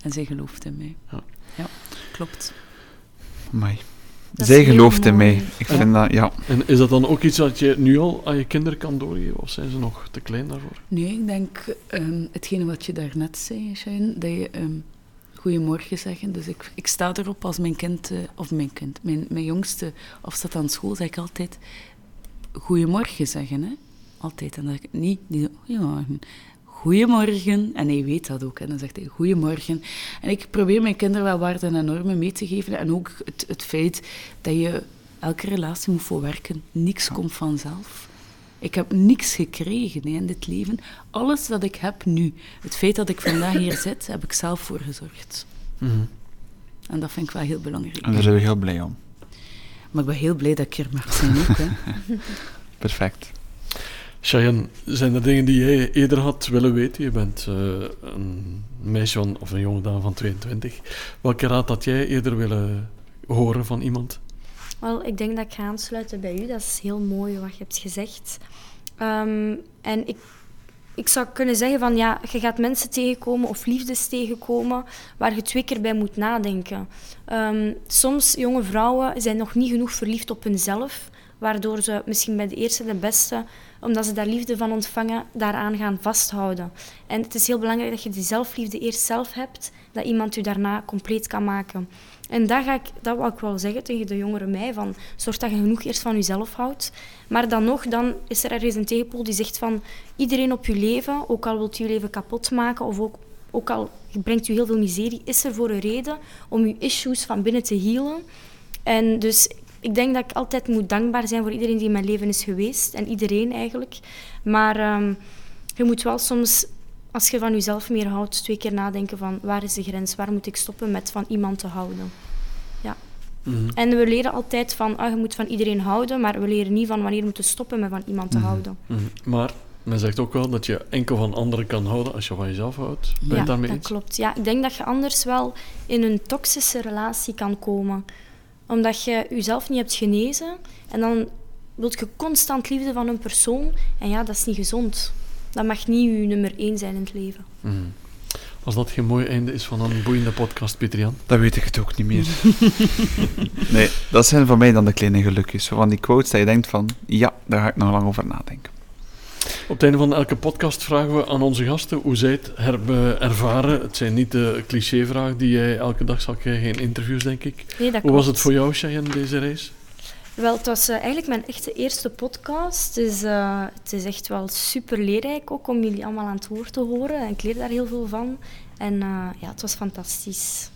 [SPEAKER 4] en zij gelooft in mij. Ja, ja klopt.
[SPEAKER 2] Zij gelooft in mij. Ik vind dat, ja.
[SPEAKER 1] En is dat dan ook iets wat je nu al aan je kinderen kan doorgeven, of zijn ze nog te klein daarvoor?
[SPEAKER 4] Nee, ik denk um, hetgene wat je daarnet zei, Shane, dat je um, goedemorgen zeggen. Dus ik, ik sta erop als mijn kind, uh, of mijn kind, mijn, mijn jongste afstaat aan school, zeg ik altijd goedemorgen zeggen. Hè? Altijd. En dat ik niet, niet goedemorgen goedemorgen. En hij weet dat ook. En dan zegt hij goedemorgen. En ik probeer mijn kinderen wel waarden en normen mee te geven. En ook het, het feit dat je elke relatie moet voor werken. Niks komt vanzelf. Ik heb niks gekregen in dit leven. Alles wat ik heb nu, het feit dat ik vandaag hier zit, heb ik zelf voor gezorgd. Mhm. En dat vind ik wel heel belangrijk.
[SPEAKER 2] En daar zijn we heel blij om.
[SPEAKER 4] Maar ik ben heel blij dat ik hier mag zijn ook. Hè. <laughs>
[SPEAKER 2] Perfect.
[SPEAKER 1] Cheyenne, zijn er dingen die jij eerder had willen weten? Je bent uh, een meisje of een jonge dame van 22. Welke raad had jij eerder willen horen van iemand?
[SPEAKER 3] Wel, ik denk dat ik ga aansluiten bij u. Dat is heel mooi wat je hebt gezegd. Um, en ik, ik zou kunnen zeggen van ja, je gaat mensen tegenkomen of liefdes tegenkomen waar je twee keer bij moet nadenken. Um, soms jonge vrouwen zijn nog niet genoeg verliefd op hunzelf waardoor ze misschien bij de eerste de beste, omdat ze daar liefde van ontvangen, daaraan gaan vasthouden. En het is heel belangrijk dat je die zelfliefde eerst zelf hebt, dat iemand u daarna compleet kan maken. En dat, ga ik, dat wil ik wel zeggen tegen de jongere mij, van zorg dat je genoeg eerst van jezelf houdt. Maar dan nog, dan is er ergens een tegenpool die zegt van iedereen op je leven, ook al wilt je leven kapot maken of ook, ook al brengt u heel veel miserie, is er voor een reden om je issues van binnen te healen. En dus ik denk dat ik altijd moet dankbaar zijn voor iedereen die in mijn leven is geweest. En iedereen eigenlijk. Maar ehm, je moet wel soms, als je van jezelf meer houdt, twee keer nadenken van waar is de grens? Waar moet ik stoppen met van iemand te houden? Ja. Mhm. En we leren altijd van, ah, je moet van iedereen houden, maar we leren niet van wanneer je moet stoppen met van iemand te mhm. houden.
[SPEAKER 1] Mhm. Maar men zegt ook wel dat je enkel van anderen kan houden als je van jezelf houdt. Ben je daarmee
[SPEAKER 3] dat klopt. Ja, ik denk dat je anders wel in een toxische relatie kan komen omdat je jezelf niet hebt genezen. En dan wilt je constant liefde van een persoon. En ja, dat is niet gezond. Dat mag niet je nummer één zijn in het leven. Mm.
[SPEAKER 1] Als dat geen mooi einde is van een boeiende podcast, Pieter-Jan?
[SPEAKER 2] Dan weet ik het ook niet meer. <laughs> nee, dat zijn voor mij dan de kleine gelukjes. Van die quotes dat je denkt van, ja, daar ga ik nog lang over nadenken.
[SPEAKER 1] Op het einde van elke podcast vragen we aan onze gasten hoe zij het hebben ervaren. Het zijn niet de clichévragen die jij elke dag zal krijgen in interviews, denk ik. hoe was het voor jou, Cheyenne, deze reis?
[SPEAKER 3] Wel, het was uh, eigenlijk mijn echte eerste podcast. Dus uh, het is echt wel super leerrijk ook om jullie allemaal aan het woord te horen. En ik leer daar heel veel van. En uh, ja, het was fantastisch.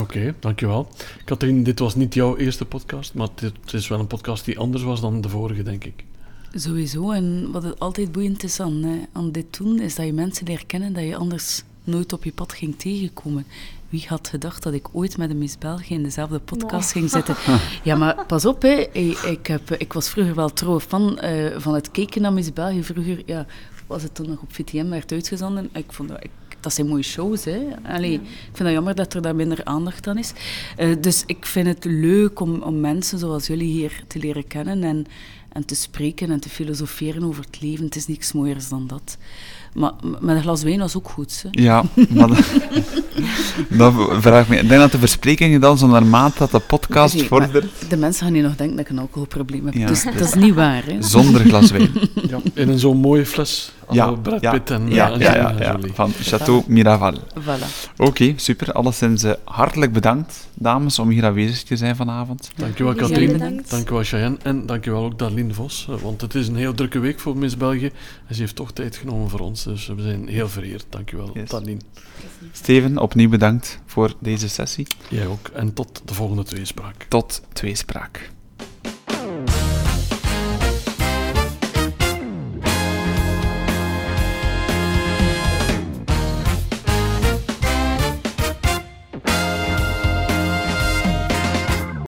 [SPEAKER 1] Oké, dankjewel. Katrien, dit was niet jouw eerste podcast, maar het is wel een podcast die anders was dan de vorige, denk ik.
[SPEAKER 4] Sowieso. En wat het altijd boeiend is aan, hè, aan dit doen, is dat je mensen leert kennen dat je anders nooit op je pad ging tegenkomen. Wie had gedacht dat ik ooit met een Miss België in dezelfde podcast ging zitten? <laughs> Ja, maar pas op, hè. Ik, heb, ik was vroeger wel trouw fan uh, van het kijken naar Miss België. Vroeger ja, was het toen nog op VTM werd uitgezonden. Ik vond dat, ik, dat zijn mooie shows. Hè. Allee, Ik vind het jammer dat er daar minder aandacht aan is. Uh, dus ik vind het leuk om, om mensen zoals jullie hier te leren kennen en, en te spreken en te filosoferen over het leven. Het is niks mooiers dan dat. Maar met een glas wijn was ook goed. Hè?
[SPEAKER 2] Ja, maar dat, <laughs> vraag me. Ik denk dat de versprekingen dan zo naarmate dat de podcast nee, vordert.
[SPEAKER 4] De mensen gaan hier nog denken dat ik een alcoholprobleem heb. Ja. Dus dat is niet waar. Hè?
[SPEAKER 2] Zonder glas wijn.
[SPEAKER 1] Ja, in een zo'n mooie fles.
[SPEAKER 2] Ja, Brad
[SPEAKER 1] ja, Pitt en
[SPEAKER 2] ja, ja, ja, ja, van Chateau Miraval.
[SPEAKER 4] Voilà.
[SPEAKER 2] Oké, okay, super. Alleszins uh, hartelijk bedankt, dames, om hier aanwezig te zijn vanavond.
[SPEAKER 1] Dankjewel, Katrien. Dankjewel, Cheyenne. En dankjewel ook Darlene Vos. Want het is een heel drukke week voor Miss België. En ze heeft toch tijd genomen voor ons. Dus we zijn heel vereerd. Dankjewel, yes. Darlene.
[SPEAKER 2] Steven, opnieuw bedankt voor deze sessie.
[SPEAKER 1] Jij ook. En tot de volgende tweespraak.
[SPEAKER 2] Tot tweespraak.